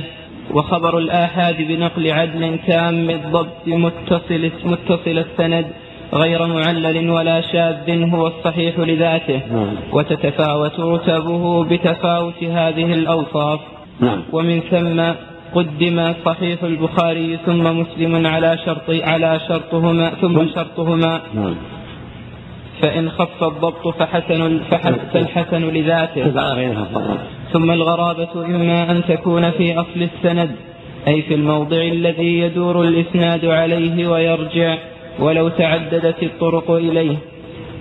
وخبر الآحاد بنقل عدل تام الضبط متصل, متصل السند غير معلل ولا شاذ هو الصحيح لذاته. وتتفاوت رتبه بتفاوت هذه الأوصاف. نعم. ومن ثم قدم صحيح البخاري ثم مسلم على شرط على شرطهما ثم شرطهما. نعم. فإن خف الضبط فحسن فالحسن لذاته. غيرها فضلا ثم الغرابة إما أن تكون في أصل السند أي في الموضع الذي يدور الإسناد عليه ويرجع. ولو تعددت الطرق إليه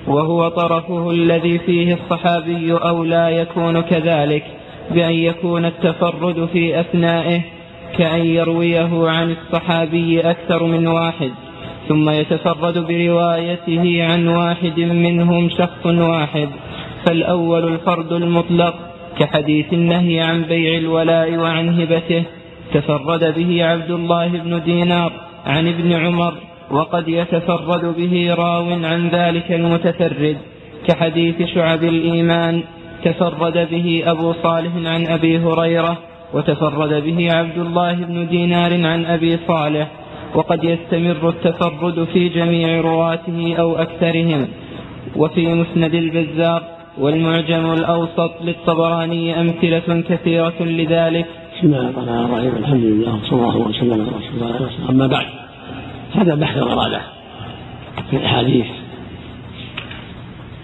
وهو طرفه الذي فيه الصحابي أو لا يكون كذلك بأن يكون التفرد في أثنائه كأن يرويه عن الصحابي أكثر من واحد ثم يتفرد بروايته عن واحد منهم شخص واحد فالأول الفرد المطلق كحديث النهي عن بيع الولاء وعن هبته تفرد به عبد الله بن دينار عن ابن عمر وقد يتفرد به راو عن ذلك المتفرد كحديث شعب الإيمان تفرد به أبو صالح عن أبي هريرة وتفرد به عبد الله بن دينار عن أبي صالح وقد يستمر التفرد في جميع رواته أو أكثرهم وفي مسند البزار والمعجم الأوسط للطبراني أمثلة كثيرة لذلك. بسم الله الرحمن الرحيم الحمد لله وصلى الله وسلم على رسول الله أما بعد. هذا بحث الغرابه في الأحاديث.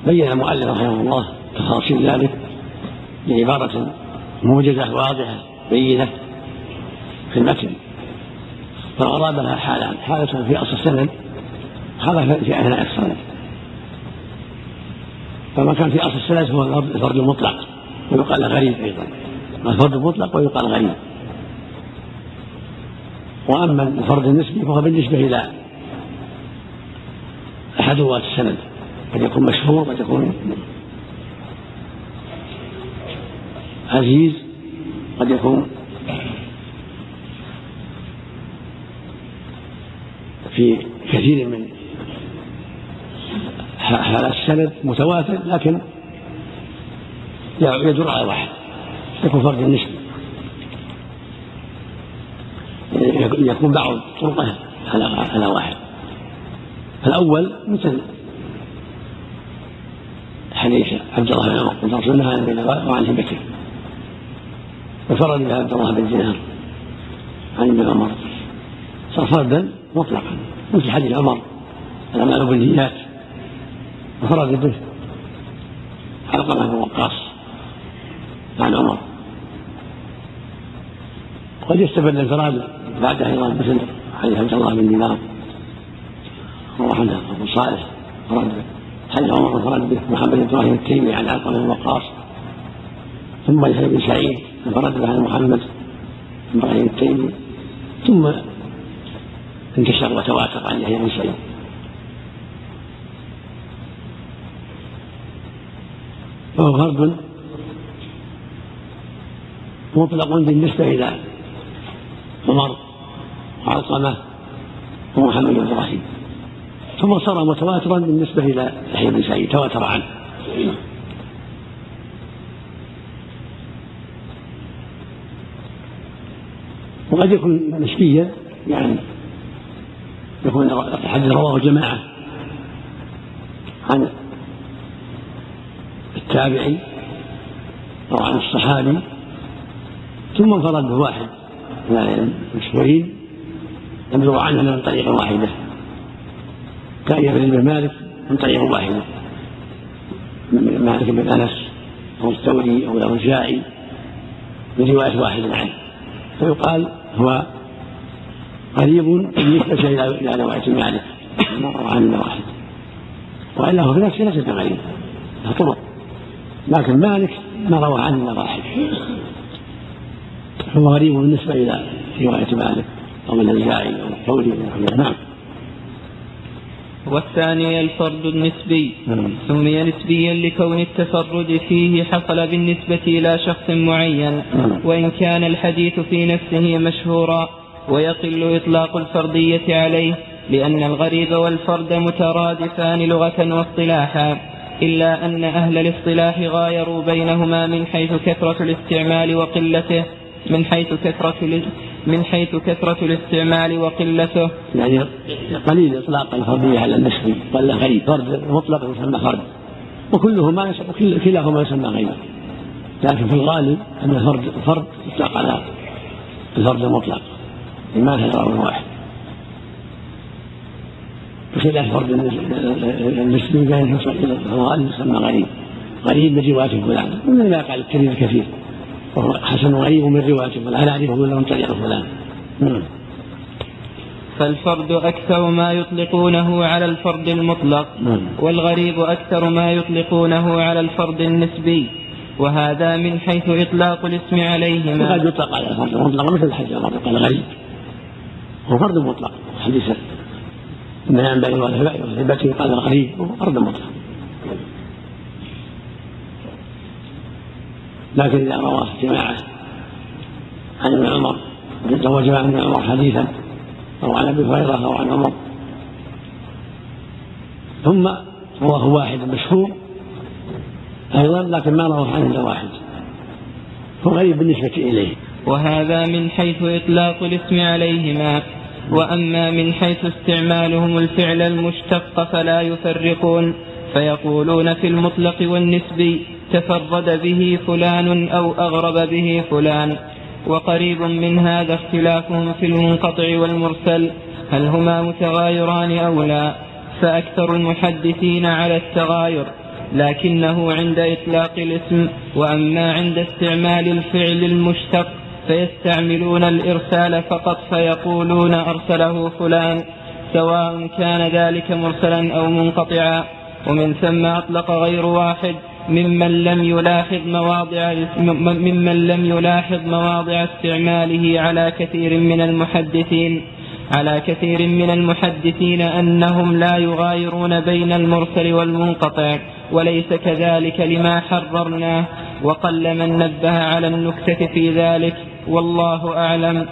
بين المؤلف رحمه الله تفاصيل ذلك بعبارة موجزة واضحة بينة في المتن. فالغرابة لها حالان حالة في أصل السند حالة في أثناء السند. فما كان في أصل السند هو الفرد المطلق ويقال غريب أيضا. الفرد المطلق ويقال غريب. وأما الفرد النسبي فهو بالنسبة إلى أحد رواة السند. قد يكون مشهور قد يكون عزيز قد يكون في كثير من السند متواتر لكن يدور على واحد. يكون فرد النسبي يكون بعض طرقه على على واحد. فالأول مثل حديث عبد الله بن عمر قد أرسلنا عن بن وعن هبته. وفرد بها عبد الله بن دينار عن ابن عمر. صار فردا مطلقا مثل حديث عمر الأعمال بالنيات. وفرد به علقمة بن وقاص عن عمر. قد يستبد الانفراد بعد أيضا مثل حديث عبد الله بن دينار. عنه ابو صالح. فرد حديث عمر انفرد به محمد بن إبراهيم التيمي عن علقمه بن وقاص. ثم يحيى بن سعيد انفرد به عن محمد بن إبراهيم التيمي. ثم انتشر وتواتر عن يحيى بن سعيد. فهو فرد مطلق بالنسبة إلى عمر وعلقمة ومحمد بن إبراهيم. ثم صار متواترا بالنسبة إلى يحيى بن سعيد تواتر عنه. وقد يكون نسبيا يعني يكون الحديث رواه جماعة عن التابعي أو عن الصحابي ثم انفرد به المشهورين لم يروى عنه من طريق واحدة. كان يفرد بن مالك. من طريق واحدة. من مالك بن أنس أو الثوري أو الأوزاعي. من رواية واحد عنه فيقال هو قريب بالنسبة إلى رواية مالك. ما روى عنه واحد. وإلا هو في نفسه ليس بغريب له طرق لكن مالك ما روى عنه واحد. هو غريب بالنسبة إلى رواية مالك أو الأوزاعي أو الثوري نعم والثاني الفرد النسبي نعم. سمي نسبيا لكون التفرد فيه حصل بالنسبة إلى شخص معين نعم. وإن كان الحديث في نفسه مشهورا ويقل إطلاق الفردية عليه لأن الغريب والفرد مترادفان لغة واصطلاحا إلا أن أهل الاصطلاح غايروا بينهما من حيث كثرة الاستعمال وقلته من حيث كثرة من حيث كثرة الاستعمال وقلته. يعني قليل إطلاق الفرديه على النسبي قال غريب فرد مطلق يسمى فرد. وكلهما كلاهما يسمى غريب لكن في الغالب أن الفرد الفرد يطلق على الفرد المطلق ما راوي واحد. بخلاف فرد النسبي كان في الغالب يسمى غريب غريب روايه فلان. من ما يقع الكثير الكثير. وهو حسن غريب من رواية فلان لا اعرفه إلا من طريق فلان. نعم. فالفرد أكثر ما يطلقونه على الفرد المطلق نعم. والغريب أكثر ما يطلقونه على الفرد النسبي وهذا من حيث إطلاق الاسم عليهما. وقد يطلق على الفرد المطلق مثل الحج المطلق قال غريب. هو فرد مطلق حديث ما ينبغي والهبة قال غريب هو فرد مطلق. لكن إذا رواه جماعة عن ابن عمر روى جماعة ابن عمر حديثا أو عن أبي هريرة أو عن عمر. ثم رواه واحد مشهور أيضا لكن ما رواه عنه إلا واحد. هو غريب بالنسبة إليه. وهذا من حيث إطلاق الاسم عليهما وأما من حيث استعمالهم الفعل المشتق فلا يفرقون فيقولون في المطلق والنسبي تفرد به فلان أو أغرب به فلان وقريب من هذا اختلافهم في المنقطع والمرسل هل هما متغايران أو لا؟ فأكثر المحدثين على التغاير لكنه عند إطلاق الاسم وأما عند استعمال الفعل المشتق فيستعملون الإرسال فقط فيقولون أرسله فلان سواء كان ذلك مرسلا أو منقطعا ومن ثم أطلق غير واحد ممن لم يلاحظ مواضع ممن لم يلاحظ مواضع استعماله على كثير من المحدثين على كثير من المحدثين أنهم لا يغايرون بين المرسل والمنقطع وليس كذلك لما حررناه وقل من نبه على النكتة في ذلك والله أعلم.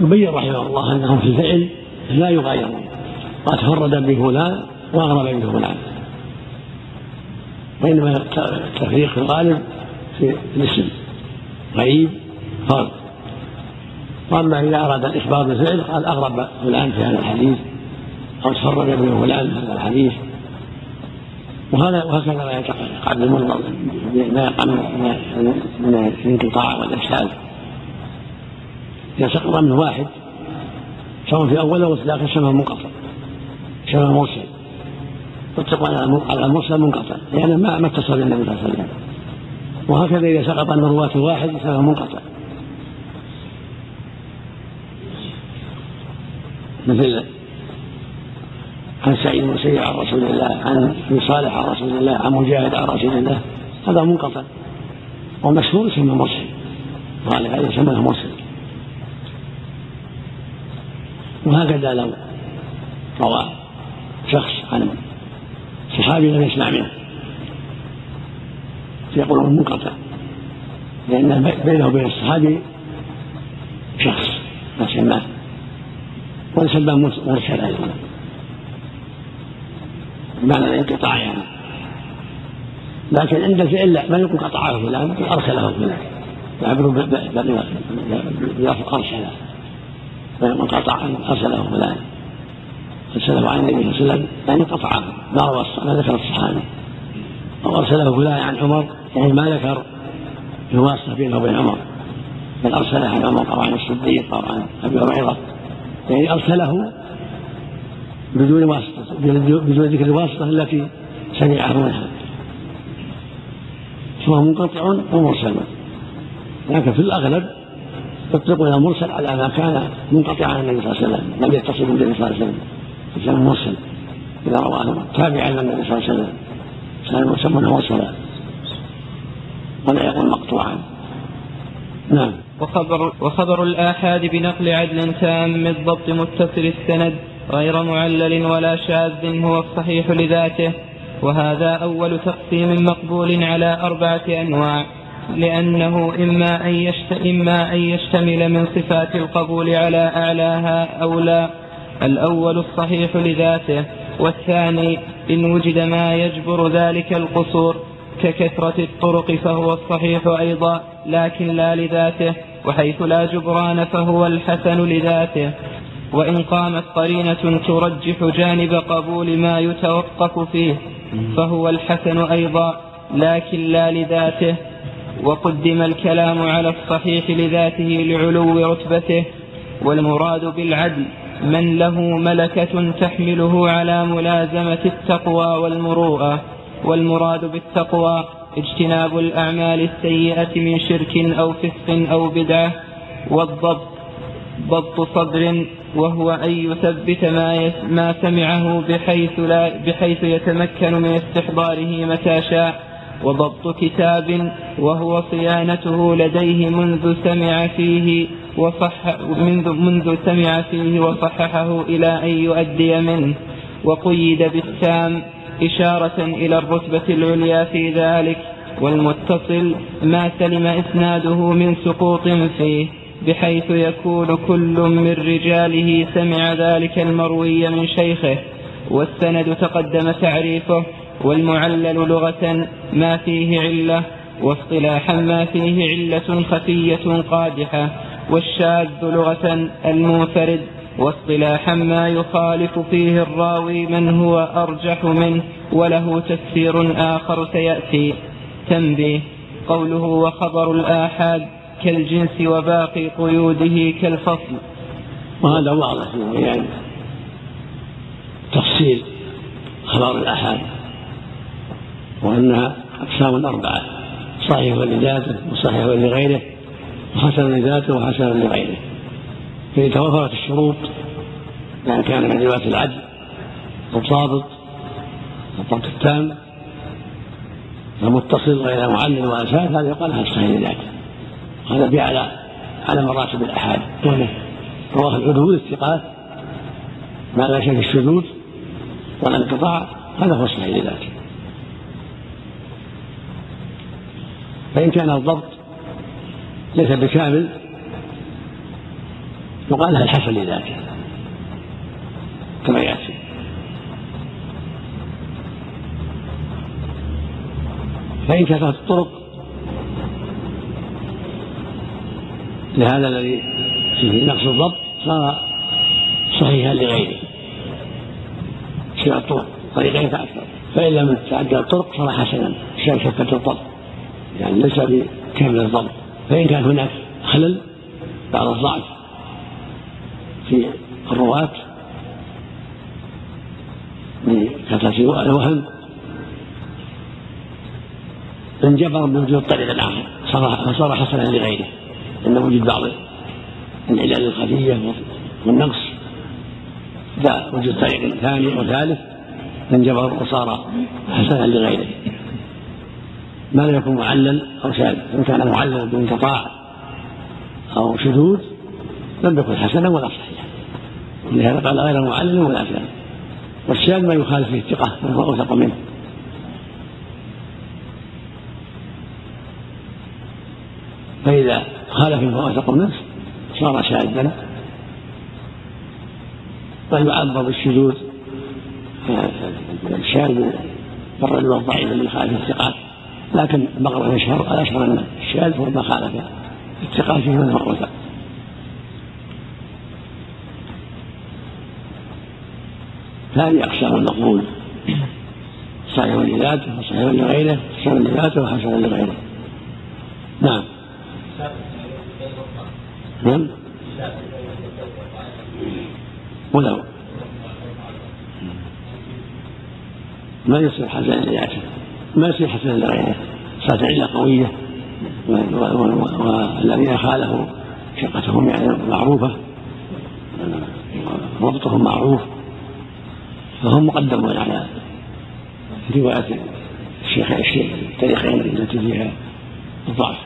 يبين رحمه الله أنهم في الفعل لا يغايرون قد فرد بفلان وأغرب بفلان وإنما التفريق في الغالب في الاسم. غريب فرد. وأما إذا أراد الإخبار بالفعل قال أغرب فلان في هذا الحديث أو تفرد به فلان في هذا الحديث. وهذا وهكذا يقع بالمنظر ما يقع من الانقطاع والارسال إذا سقط منه واحد سواء في اوله أو في الآخر سمى منقطع سمى مرسل يطلق على المرسل منقطع. لأنه ما ما اتصل بالنبي صلى الله عليه وسلم وهكذا إذا سقط من رواه واحد سمى منقطع. مثل عن سعيد بن عن رسول الله عن ابن صالح عن رسول الله عن مجاهد عن رسول الله. هذا منقطع. ومشهور يسمى مرسل. قال هذا يسمى مرسل. وهكذا لو روى شخص عن صحابي لم يسمع منه فيقولون منقطع لأن بينه وبين الصحابي شخص ما سماه الباب مرسل أيضا بمعنى الانقطاع يعني لكن عند الفعل لا ما يقول قطعه فلان ارسله فلان يعبر بلفظ ارسله فيقول قطع ارسله فلان ارسله عن النبي صلى الله عليه وسلم يعني قطعه ما روى ما ذكر الصحابي أو ارسله فلان عن عمر يعني ما ذكر الواسطة بينه وبين عمر. بل أرسله عن عمر أو عن الصديق أو عن أبي هريرة. يعني أرسله بدون واسطة بدون ذكر الواسطة التي سمعه منها. فهو منقطع ومرسل. لكن في الأغلب يطلقون المرسل على ما كان منقطعا عن النبي صلى الله عليه وسلم لم يتصل بالنبي صلى الله عليه وسلم. يسمى مرسل إذا رواه تابعا للنبي صلى الله عليه وسلم كان يسمى مرسلا. ولا يقول مقطوعا. نعم. وخبر, وخبر الآحاد بنقل عدل تام الضبط متصل السند غير معلل ولا شاذ هو الصحيح لذاته. وهذا أول تقسيم مقبول على أربعة أنواع لأنه إما أن. إما أن يشتمل من صفات القبول على أعلاها أو لا. الأول الصحيح لذاته والثاني إن وجد ما يجبر ذلك القصور ككثرة الطرق فهو الصحيح أيضا لكن لا لذاته وحيث لا جبران فهو الحسن لذاته. وإن قامت قرينة ترجح جانب قبول ما يتوقف فيه فهو الحسن أيضا لكن لا لذاته. وقدم الكلام على الصحيح لذاته لعلو رتبته والمراد بالعدل. من له ملكة تحمله على ملازمة التقوى والمروءة والمراد بالتقوى اجتناب الأعمال السيئة من شرك أو فسق أو بدعة والضبط ضبط صدر وهو أن يثبت ما, ما سمعه بحيث, لا بحيث يتمكن من استحضاره متى شاء. وضبط كتاب وهو صيانته لديه منذ سمع فيه وصح منذ, منذ سمع فيه وصححه إلى أن يؤدي منه. وقيد بالتام إشارة إلى الرتبة العليا في ذلك والمتصل ما سلم إسناده من سقوط فيه بحيث يكون كل من رجاله سمع ذلك المروي من شيخه. والسند تقدم تعريفه والمعلل لغة ما فيه علة واصطلاحا ما فيه علة خفية قادحة والشاذ لغة المنفرد واصطلاحا ما يخالف فيه الراوي من هو أرجح منه وله تفسير آخر سيأتي. تنبيه قوله وخبر الآحاد كالجنس وباقي قيوده كالفصل. وهذا واضح يعني تفصيل خبر الآحاد. وأنها أقسام أربعة صحيح لذاته وصحيح لغيره وحسن لذاته وحسن لغيره. فإن توفرت الشروط يعني كان من رواية العدل الضابط الضبط التام المتصل غير معلل شاذ هذا يقال هذا صحيح لذاته. هذا به على على مراتب الأحاد رواه العدول الثقات ما لا شك الشذوذ والانقطاع هذا هو الصحيح لذاته. فإن كان الضبط ليس بكامل يقال لها الحسن لذاته كما يأتي. فإن كثرت الطرق لهذا الذي فيه نقص الضبط صار صحيحا لغيره. سوى الطرق طريقين فأكثر. فإن لم تعدى الطرق صار حسنا شكة الضبط يعني ليس بكامل الضبط فإن كان هناك خلل بعض الضعف في الرواة بكثرة الوهم انجبر بوجود الطريق الآخر صار صار حسنا لغيره. عند وجود بعض العلل الخفية والنقص لا وجود طريق ثاني وثالث انجبر وصار حسنا لغيره. ما لم يكن معلل أو شاذ إن كان معلل بانقطاع أو شذوذ لم يكن حسنا ولا صحيحا. لهذا قال غير معلل ولا شاذ. والشاذ ما يخالف فيه الثقة أوثق منه. فإذا خالف أوثق منه صار شاذا. ويعبر بالشذوذ الشاذ بالرجل الضعيف اللي يخالف الثقات لكن المغرب يشهر الاشهر أن الشاذ هو ما خالف الثقات فيه من هو هذه اقسام المقبول صحيح لذاته وصحيح لغيره حسن لذاته وحسن لغيره. نعم. نعم. ولو ما يصير حسن لذاته ما يصير حسنا لغيره صارت علة قوية والذين خالفوا شقتهم يعني معروفة ضبطهم معروف فهم مقدمون على رواية الشيخ الشيخ الطريقين التي فيها الضعف.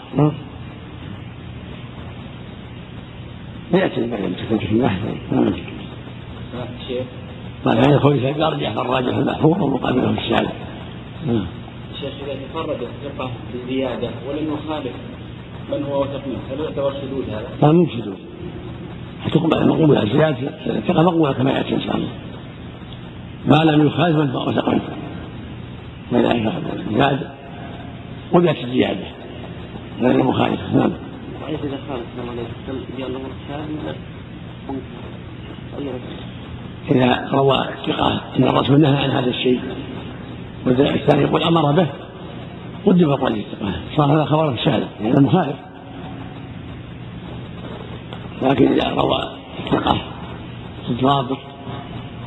يأتي البيان تكون في البحث قال هذا الخوف يرجع فالراجح المحفوظ ومقابله السالم شيخ إذا تفرد الثقة بزياده ولم يخالف من هو اوثق منه. هل يعتبر شذوذ هذا؟ لا؟ مو شذوذ تقبل مقبولة الزيادة الثقة مقبولة كما يأتي إن شاء الله. ما لم يخالف من هو أوثق منه. فإذا زاد قبلت الزيادة. غير المخالفة نعم. خالف شاذ إذا روى ثقة أن الرسول نهى عن هذا الشيء والثاني يقول أمر به قدم قول صار هذا خبر شاذ يعني مخالف لكن إذا روى الثقه الضابط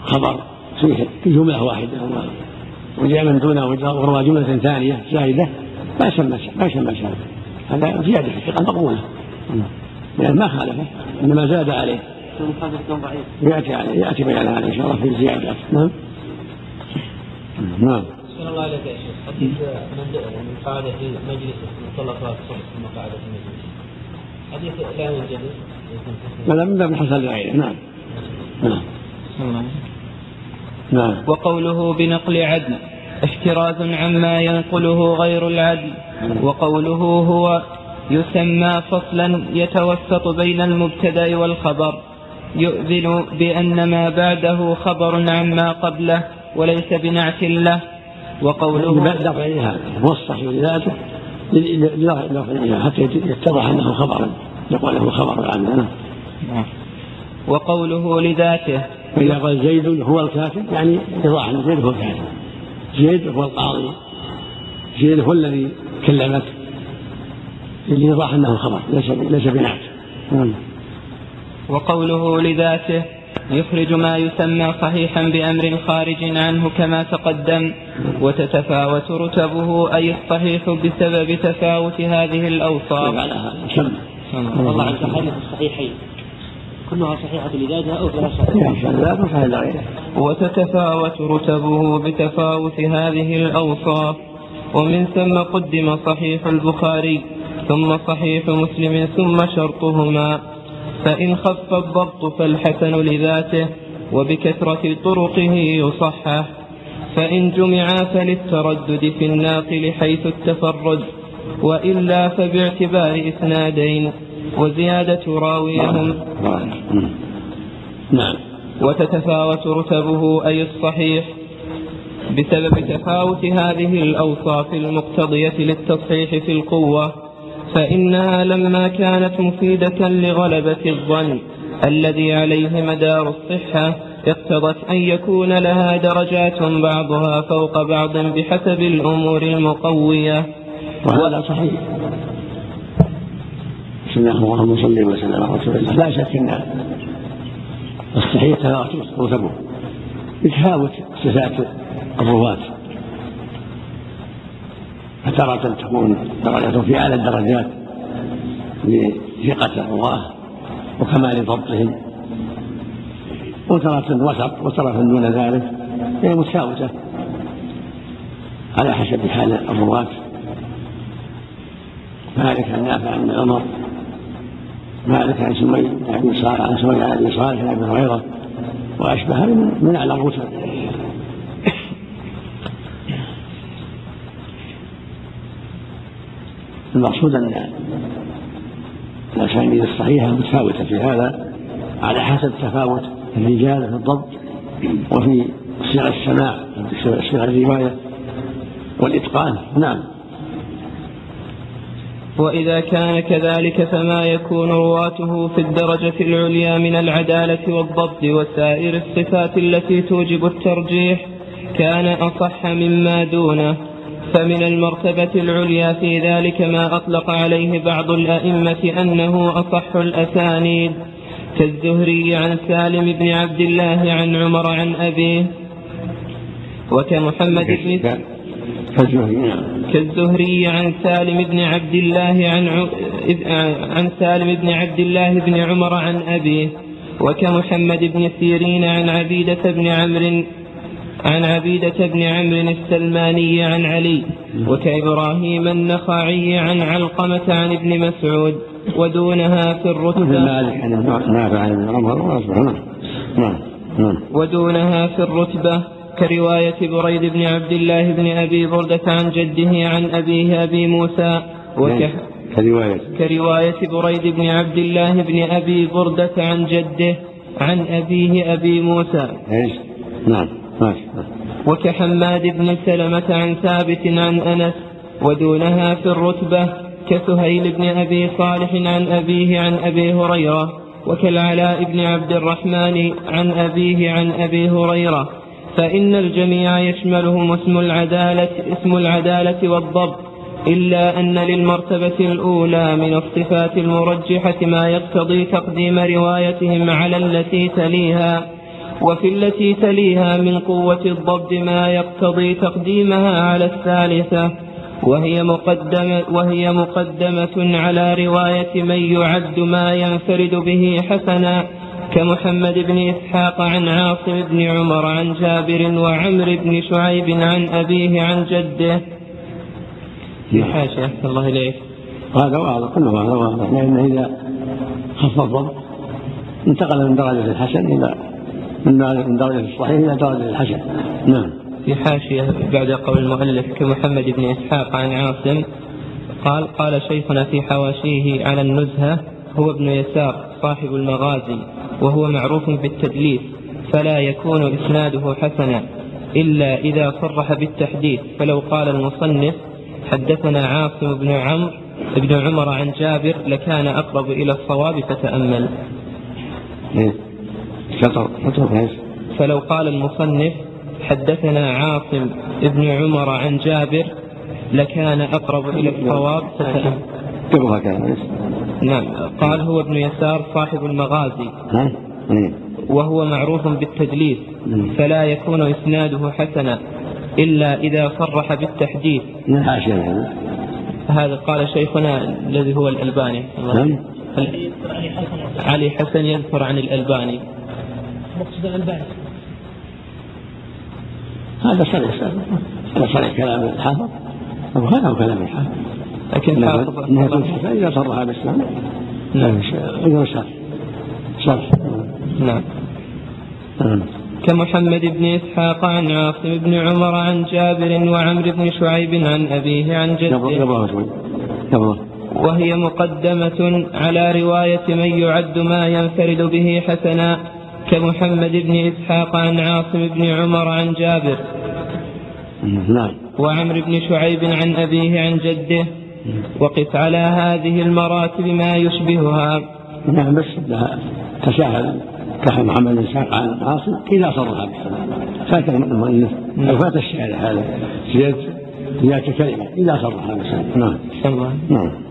خبر فيه في جملة واحدة وجاء من دونه وروى جملة ثانية زائده ما يسمى ما يسمى شاذ هذا زيادة في الثقة مقبولة. لأن ما خالفه إنما زاد عليه. يأتي عليه يأتي بيان هذا إن شاء الله في الزيادات. نعم. نعم. أحسن الله عليك يا شيخ. حديث من قاعدة في مجلس مطلقات صلح ثم قاعدة في مجلس. حديث لا يوجد هذا من باب الحسن لغيره نعم. نعم. نعم. وقوله بنقل عدل احتراز عما ينقله غير العدل. وقوله هو يسمى فصلا يتوسط بين المبتدأ والخبر. يؤذن بأن ما بعده خبر عما قبله وليس بنعت له. وقوله لرفعها موصف لذاته لرفعها حتى يتضح أنه خبر يقول له خبر عنه نعم. وقوله لذاته. فإذا قال زيد هو الكاتب يعني إيضاح أن زيد هو الكاتب زيد هو القاضي. زيد هو الذي كلمك لإيضاح أنه خبر ليس ليس بنعت نعم. وقوله لذاته. يخرج ما يسمى صحيحا بأمر خارج عنه كما تقدم وتتفاوت رتبه أي الصحيح بسبب تفاوت هذه الأوصاف. والله عن أحاديث الصحيحين. كلها صحيحة لذاتها أو فيها صحيحة وتتفاوت رتبه بتفاوت هذه الأوصاف. ومن ثم قدم صحيح البخاري ثم صحيح مسلم ثم شرطهما. فإن خف الضبط فالحسن لذاته وبكثرة طرقه يصحح فإن جمعا فللتردد في الناقل حيث التفرد وإلا فباعتبار إسنادين وزيادة راويهم. نعم. وتتفاوت رتبه أي الصحيح بسبب تفاوت هذه الأوصاف المقتضية للتصحيح في القوة. فإنها لما كانت مفيدة لغلبة الظن الذي عليه مدار الصحة اقتضت أن يكون لها درجات بعضها فوق بعض بحسب الأمور المقوية. وهذا صحيح. بسم الله اللهم صل وسلم على رسول الله. لا شك إن الصحيح تفاوت رتبه بتفاوت صفات الرواة. فتارة تكون درجة في أعلى الدرجات لثقة الرواة وكمال ضبطهم وترى وسط وترى دون ذلك هي متفاوتة على حسب حال الرواة مالك عن نافع عن عمر مالك عن سمي عن عن سمي عن ابي صالح عن ابي هريره واشبه من اعلى الرتب المقصود أن الاسانيد الصحيحة متفاوتة. في هذا على حسب تفاوت الرجال في الضبط وفي صيغ السماع صيغ الرواية والإتقان. نعم. وإذا كان كذلك فما يكون رواته في الدرجة العليا من العدالة والضبط وسائر الصفات التي توجب الترجيح كان أصح مما دونه. فمن المرتبة العليا في ذلك ما أطلق عليه بعض الأئمة أنه أصح الأسانيد. كالزهري عن سالم بن عبد الله عن عمر عن أبيه وكمحمد بن كالزهري عن سالم بن عبد الله عن عن سالم بن عبد الله بن عمر عن أبيه وكمحمد بن سيرين عن عبيدة بن عمرو عن عبيدة بن عمرو السلماني عن علي وكإبراهيم النخعي عن علقمة عن ابن مسعود ودونها في الرتبة نعم نعم. ودونها في الرتبة كرواية بريد بن عبد الله بن أبي بردة عن جده عن أبيه أبي موسى وك كرواية. كرواية بريد بن عبد الله بن أبي بردة عن جده عن أبيه أبي موسى. إيش؟ نعم. وكحماد بن سلمة عن ثابت عن أنس ودونها في الرتبة كسهيل بن أبي صالح عن أبيه عن أبي هريرة وكالعلاء بن عبد الرحمن عن أبيه عن أبي هريرة. فإن الجميع يشملهم اسم العدالة اسم العدالة والضبط إلا أن للمرتبة الأولى من الصفات المرجحة ما يقتضي تقديم روايتهم على التي تليها. وفي التي تليها من قوة الضبط ما يقتضي تقديمها على الثالثة وهي مقدمة, وهي مقدمة على رواية من يعد ما ينفرد به حسنا كمحمد بن إسحاق عن عاصم بن عمر عن جابر وعمر بن شعيب عن أبيه عن جده. حاشية الله إليك. وهذا واضح كله هذا واضح. لأنه إذا خف الضبط انتقل من درجة الحسن إلى من درجة الصحيح إلى درجة الحسن. نعم. في حاشية بعد قول المؤلف كمحمد بن إسحاق عن عاصم قال قال شيخنا في حواشيه على النزهة هو ابن يسار صاحب المغازي وهو معروف بالتدليس فلا يكون إسناده حسنا إلا إذا صرح بالتحديث. فلو قال المصنف حدثنا عاصم بن عمرو بن عمر عن جابر لكان أقرب إلى الصواب فتأمل. إيه. شطر شطر فلو قال المصنف حدثنا عاصم بن عمر عن جابر لكان أقرب إلى الصواب قبلها كان نعم. قال هو ابن يسار صاحب المغازي. ها؟ إيه. وهو معروف بالتدليس. فلا يكون إسناده حسنا إلا إذا صرح بالتحديث. هذا قال شيخنا الذي هو الألباني. نعم. علي حسن يذكر عن الألباني. مقصد الألباني هذا صريح هذا صريح كلام الحافظ. أو كلام الحافظ. لكن الحسن إذا صرها بالاسلام نعم. إذا شرح شرح نعم. كمحمد بن إسحاق عن عاصم بن عمر عن جابر وعمرو بن شعيب عن أبيه عن جده. وهي مقدمة على رواية من يعد ما ينفرد به حسنا. كمحمد بن إسحاق عن عاصم بن عمر عن جابر. نعم. وعمرو بن شعيب عن أبيه عن جده. وقف على هذه المراتب ما يشبهها. نعم بس لها تساهل. كحل محمد بن إسحاق عن عاصم إذا صرها بالسلام فات المؤلف أو فات الشعر هذا. زيادة زيادة كلمة. إذا صرها بالسلام نعم. نعم.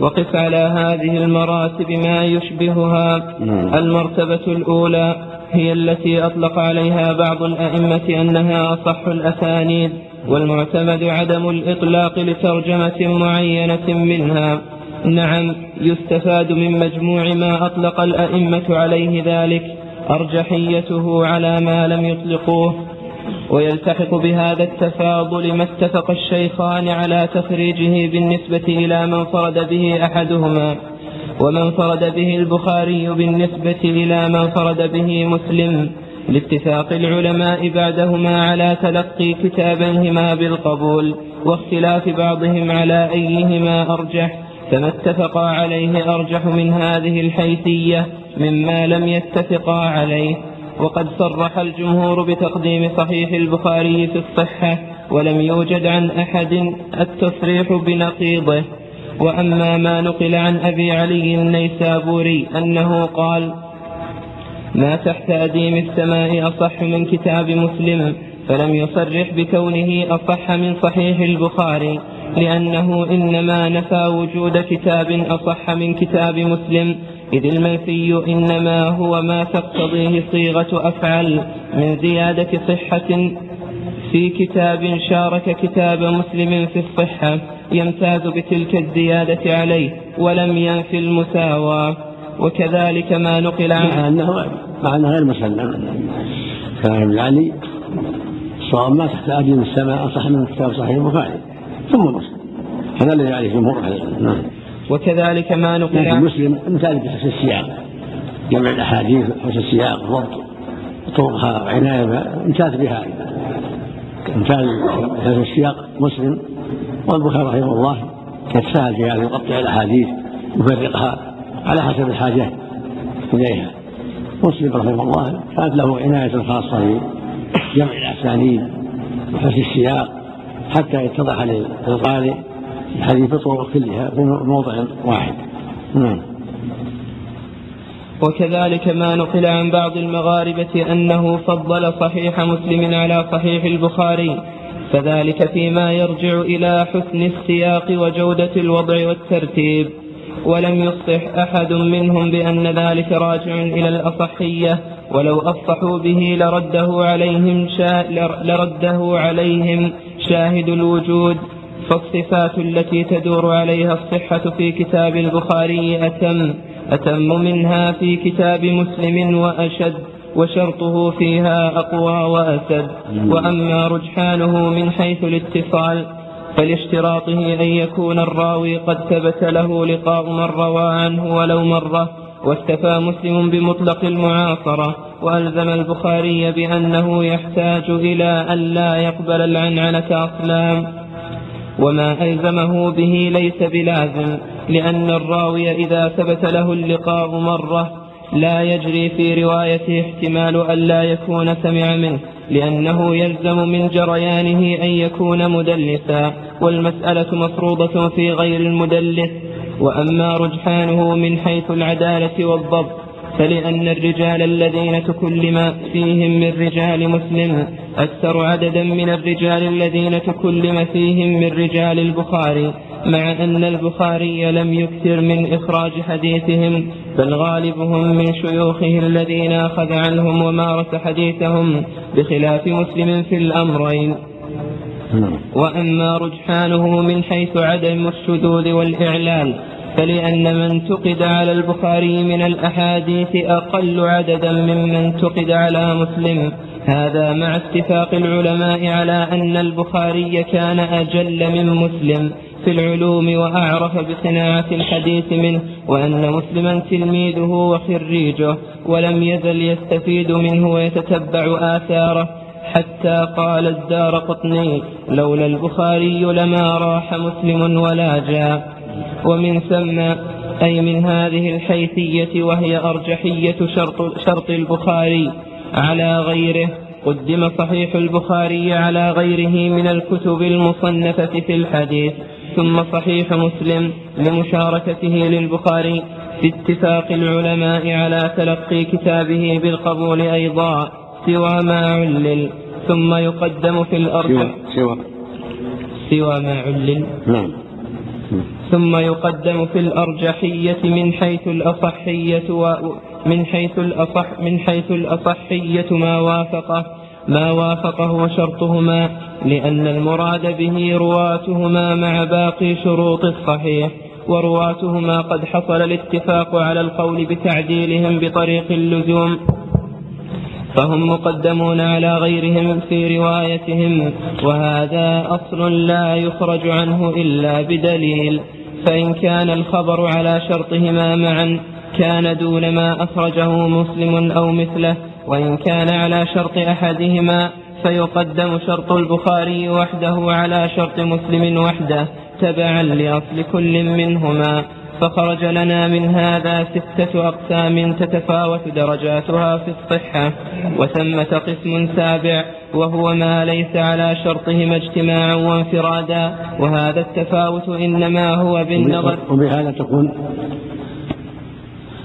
وقف على هذه المراتب ما يشبهها. نعم. المرتبة الأولى هي التي أطلق عليها بعض الأئمة أنها أصح الأسانيد والمعتمد عدم الإطلاق لترجمة معينة منها. نعم يستفاد من مجموع ما أطلق الأئمة عليه ذلك أرجحيته على ما لم يطلقوه. ويلتحق بهذا التفاضل ما اتفق الشيخان على تخريجه بالنسبة إلى من فرد به أحدهما ومن فرد به البخاري بالنسبة إلى من فرد به مسلم لاتفاق العلماء بعدهما على تلقي كتابيهما بالقبول واختلاف بعضهم على أيهما أرجح فما اتفقا عليه أرجح من هذه الحيثية مما لم يتفقا عليه. وقد صرح الجمهور بتقديم صحيح البخاري في الصحة ولم يوجد عن أحد التصريح بنقيضه. وأما ما نقل عن أبي علي النيسابوري أنه قال ما تحت أديم السماء أصح من كتاب مسلم فلم يصرح بكونه أصح من صحيح البخاري لأنه إنما نفى وجود كتاب أصح من كتاب مسلم إذ المنفي إنما هو ما تقتضيه صيغة أفعل من زيادة صحة في كتاب شارك كتاب مسلم في الصحة يمتاز بتلك الزيادة عليه ولم ينفي المساواة وكذلك ما نقل مع عنه انه مع أنه غير مسلم. كلام ابن علي صواب ما تحت اديم السماء اصح من كتاب صحيح البخاري ثم مسلم هذا الذي عليه جمهور العلم نعم. وكذلك ما نقل لكن عنه مسلم امتاز بحسن السياق. جمع الأحاديث حسن السياق ضبط طرقها وعنايه بها. امتاز بها امتاز بحسن السياق مسلم والبخاري رحمه الله يتساهل في هذا يقطع الأحاديث يفرقها على حسب الحاجة إليها. مسلم رحمه الله كانت له عناية خاصة في جمع الأسانيد وحسن السياق حتى يتضح للقارئ الحديث الطرق كلها في موضع واحد. نعم. وكذلك ما نقل عن بعض المغاربة أنه فضل صحيح مسلم على صحيح البخاري فذلك فيما يرجع إلى حسن السياق وجودة الوضع والترتيب. ولم يصح أحد منهم بأن ذلك راجع إلى الأصحية ولو أصحوا به لرده عليهم شا لرده عليهم شاهد الوجود. فالصفات التي تدور عليها الصحة في كتاب البخاري أتم أتم منها في كتاب مسلم وأشد وشرطه فيها أقوى وأسد. وأما رجحانه من حيث الاتصال فلاشتراطه أن يكون الراوي قد ثبت له لقاء من روى عنه ولو مرة. واكتفى مسلم بمطلق المعاصرة. وألزم البخاري بأنه يحتاج إلى أن لا يقبل العنعنة أصلا. وما ألزمه به ليس بلازم لأن الراوي إذا ثبت له اللقاء مرة لا يجري في روايته احتمال أن لا يكون سمع منه لأنه يلزم من جريانه أن يكون مدلسا والمسألة مفروضة في غير المدلس وأما رجحانه من حيث العدالة والضبط فلأن الرجال الذين تكلم فيهم من رجال مسلم أكثر عددا من الرجال الذين تكلم فيهم من رجال البخاري مع أن البخاري لم يكثر من إخراج حديثهم بل غالبهم من شيوخه الذين أخذ عنهم ومارس حديثهم بخلاف مسلم في الأمرين. نعم. وأما رجحانه من حيث عدم الشذوذ والإعلال فلأن من انتقد على البخاري من الأحاديث أقل عددا ممن انتقد على مسلم. هذا مع اتفاق العلماء على أن البخاري كان أجل من مسلم في العلوم وأعرف بصناعة الحديث منه وأن مسلما تلميذه وخريجه ولم يزل يستفيد منه ويتتبع آثاره. حتى قال الدار قطني لولا البخاري لما راح مسلم ولا جاء ومن ثم أي من هذه الحيثية وهي أرجحية شرط, شرط البخاري على غيره قدم صحيح البخاري على غيره من الكتب المصنفة في الحديث ثم صحيح مسلم لمشاركته للبخاري في اتفاق العلماء على تلقي كتابه بالقبول أيضا سوى ما علل ثم يقدم في الأرجح سوى. سوى ما علل. نعم. ثم يقدم في الأرجحية من حيث الأصحية و من حيث الأصح من حيث الأصحية ما وافقه ما وافقه وشرطهما لأن المراد به رواتهما مع باقي شروط الصحيح ورواتهما قد حصل الاتفاق على القول بتعديلهم بطريق اللزوم. فهم مقدمون على غيرهم في روايتهم وهذا أصل لا يخرج عنه إلا بدليل فإن كان الخبر على شرطهما معا كان دون ما أخرجه مسلم أو مثله وإن كان على شرط أحدهما فيقدم شرط البخاري وحده على شرط مسلم وحده تبعا لأصل كل منهما. فخرج لنا من هذا ستة أقسام تتفاوت درجاتها في الصحة وثمة قسم سابع وهو ما ليس على شرطهما اجتماعا وانفرادا وهذا التفاوت إنما هو بالنظر. وبهذا تكون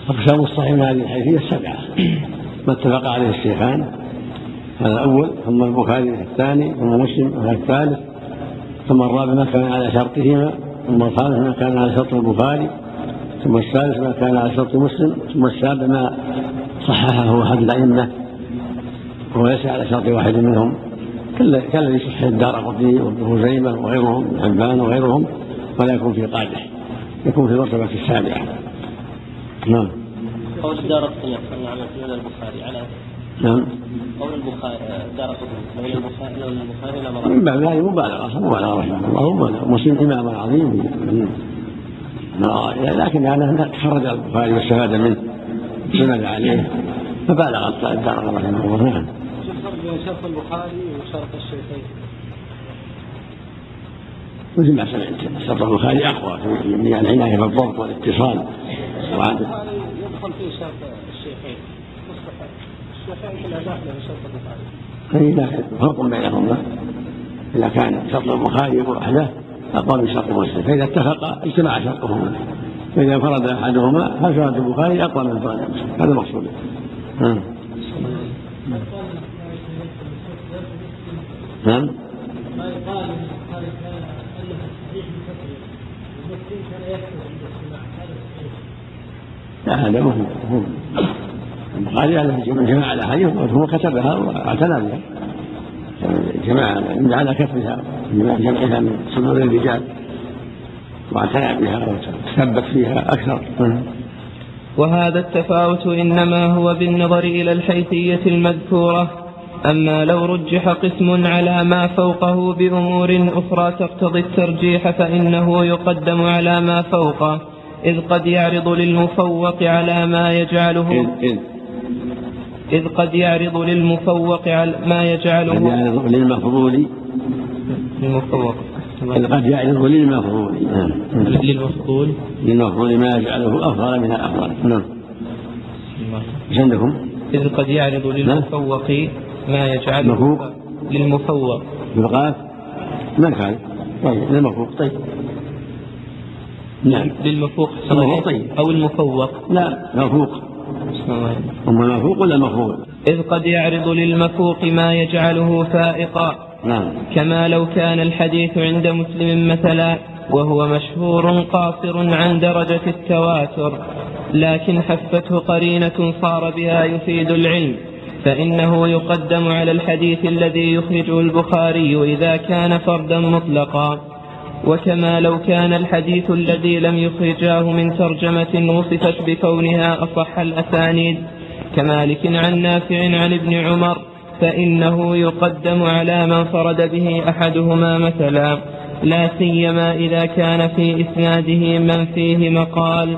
أقسام الصحيح من هذه الحيثية السبعة. ما اتفق عليه الشيخان هذا الأول ثم البخاري الثاني ثم مسلم الثالث ثم الرابع ما كان على شرطهما ثم الخامس ما كان على شرط البخاري. ثم الثالث ما كان على شرط مسلم ثم السابع ما صححه أحد الأئمة وهو ليس على شرط واحد منهم. كالذي صحح الدار قطني وابن خزيمة وغيرهم ابن حبان وغيرهم ولا يكون في قادح يكون في المرتبة السابعة. نعم. قول الدار قطني على سنن البخاري على نعم. قول البخاري دار قطني لولا البخاري لولا البخاري لما من باب هذه مبالغة مبالغة رحمه الله مبالغة. مسلم إمام عظيم. لكن هذا تخرج البخاري واستفاد منه. سند عليه. فبالغ الدار رحمه الله. نعم. شرط البخاري وشرط الشيخين. مثل ما سمعت شرط البخاري أقوى. في العناية بالضبط والاتصال. وعدد يدخل فيه شرط الشيخين. مصطفى الشيخين كلها داخله في شرط البخاري. أي لكن فرق بينهما. إذا كان شرط البخاري وحده من شرط مسلم. فإذا اتفقا اجتمع شرطهما. فإذا انفرد أحدهما فشرط البخاري اقوى من انفراد مسلم. هذا المقصود. نعم. نعم. ما هذا لا هذا مهم مهم البخاري على جماعة على حديث هو كتبها واعتنى بها. جماعة على كتبها جمعها من صدور الرجال. واعتنى بها وتثبت فيها أكثر. وهذا التفاوت إنما هو بالنظر إلى الحيثية المذكورة. أما لو رجح قسم على ما فوقه بأمور أخرى تقتضي الترجيح فإنه يقدم على ما فوقه إذ قد يعرض للمفوق على ما يجعله. إذ إذ. إذ قد يعرض للمفوق على ما قد يجعله يعرض للمفضول للمفوق. إذ قد يعرض للمفضول نعم. للمفضول للمفضول ما يجعله أفضل من الأفضل نعم. إيش عندكم؟ إذ قد يعرض للمفوق ما يجعله مفوق للمفوق. بالقاف ما كان طيب للمفوق طيب. نعم. للمفوق. طيب. أو المفوق. لا مفوق. أما المفوق ولا المفوق إذ قد يعرض للمفوق ما يجعله فائقا. نعم. كما لو كان الحديث عند مسلم مثلا وهو مشهور قاصر عن درجة التواتر لكن حفته قرينة صار بها يفيد العلم فإنه يقدم على الحديث الذي يخرجه البخاري إذا كان فردا مطلقا. وكما لو كان الحديث الذي لم يخرجاه من ترجمة وصفت بكونها أصح الأسانيد كمالك عن نافع عن ابن عمر فإنه يقدم على من فرد به أحدهما مثلا لا سيما إذا كان في إسناده من فيه مقال.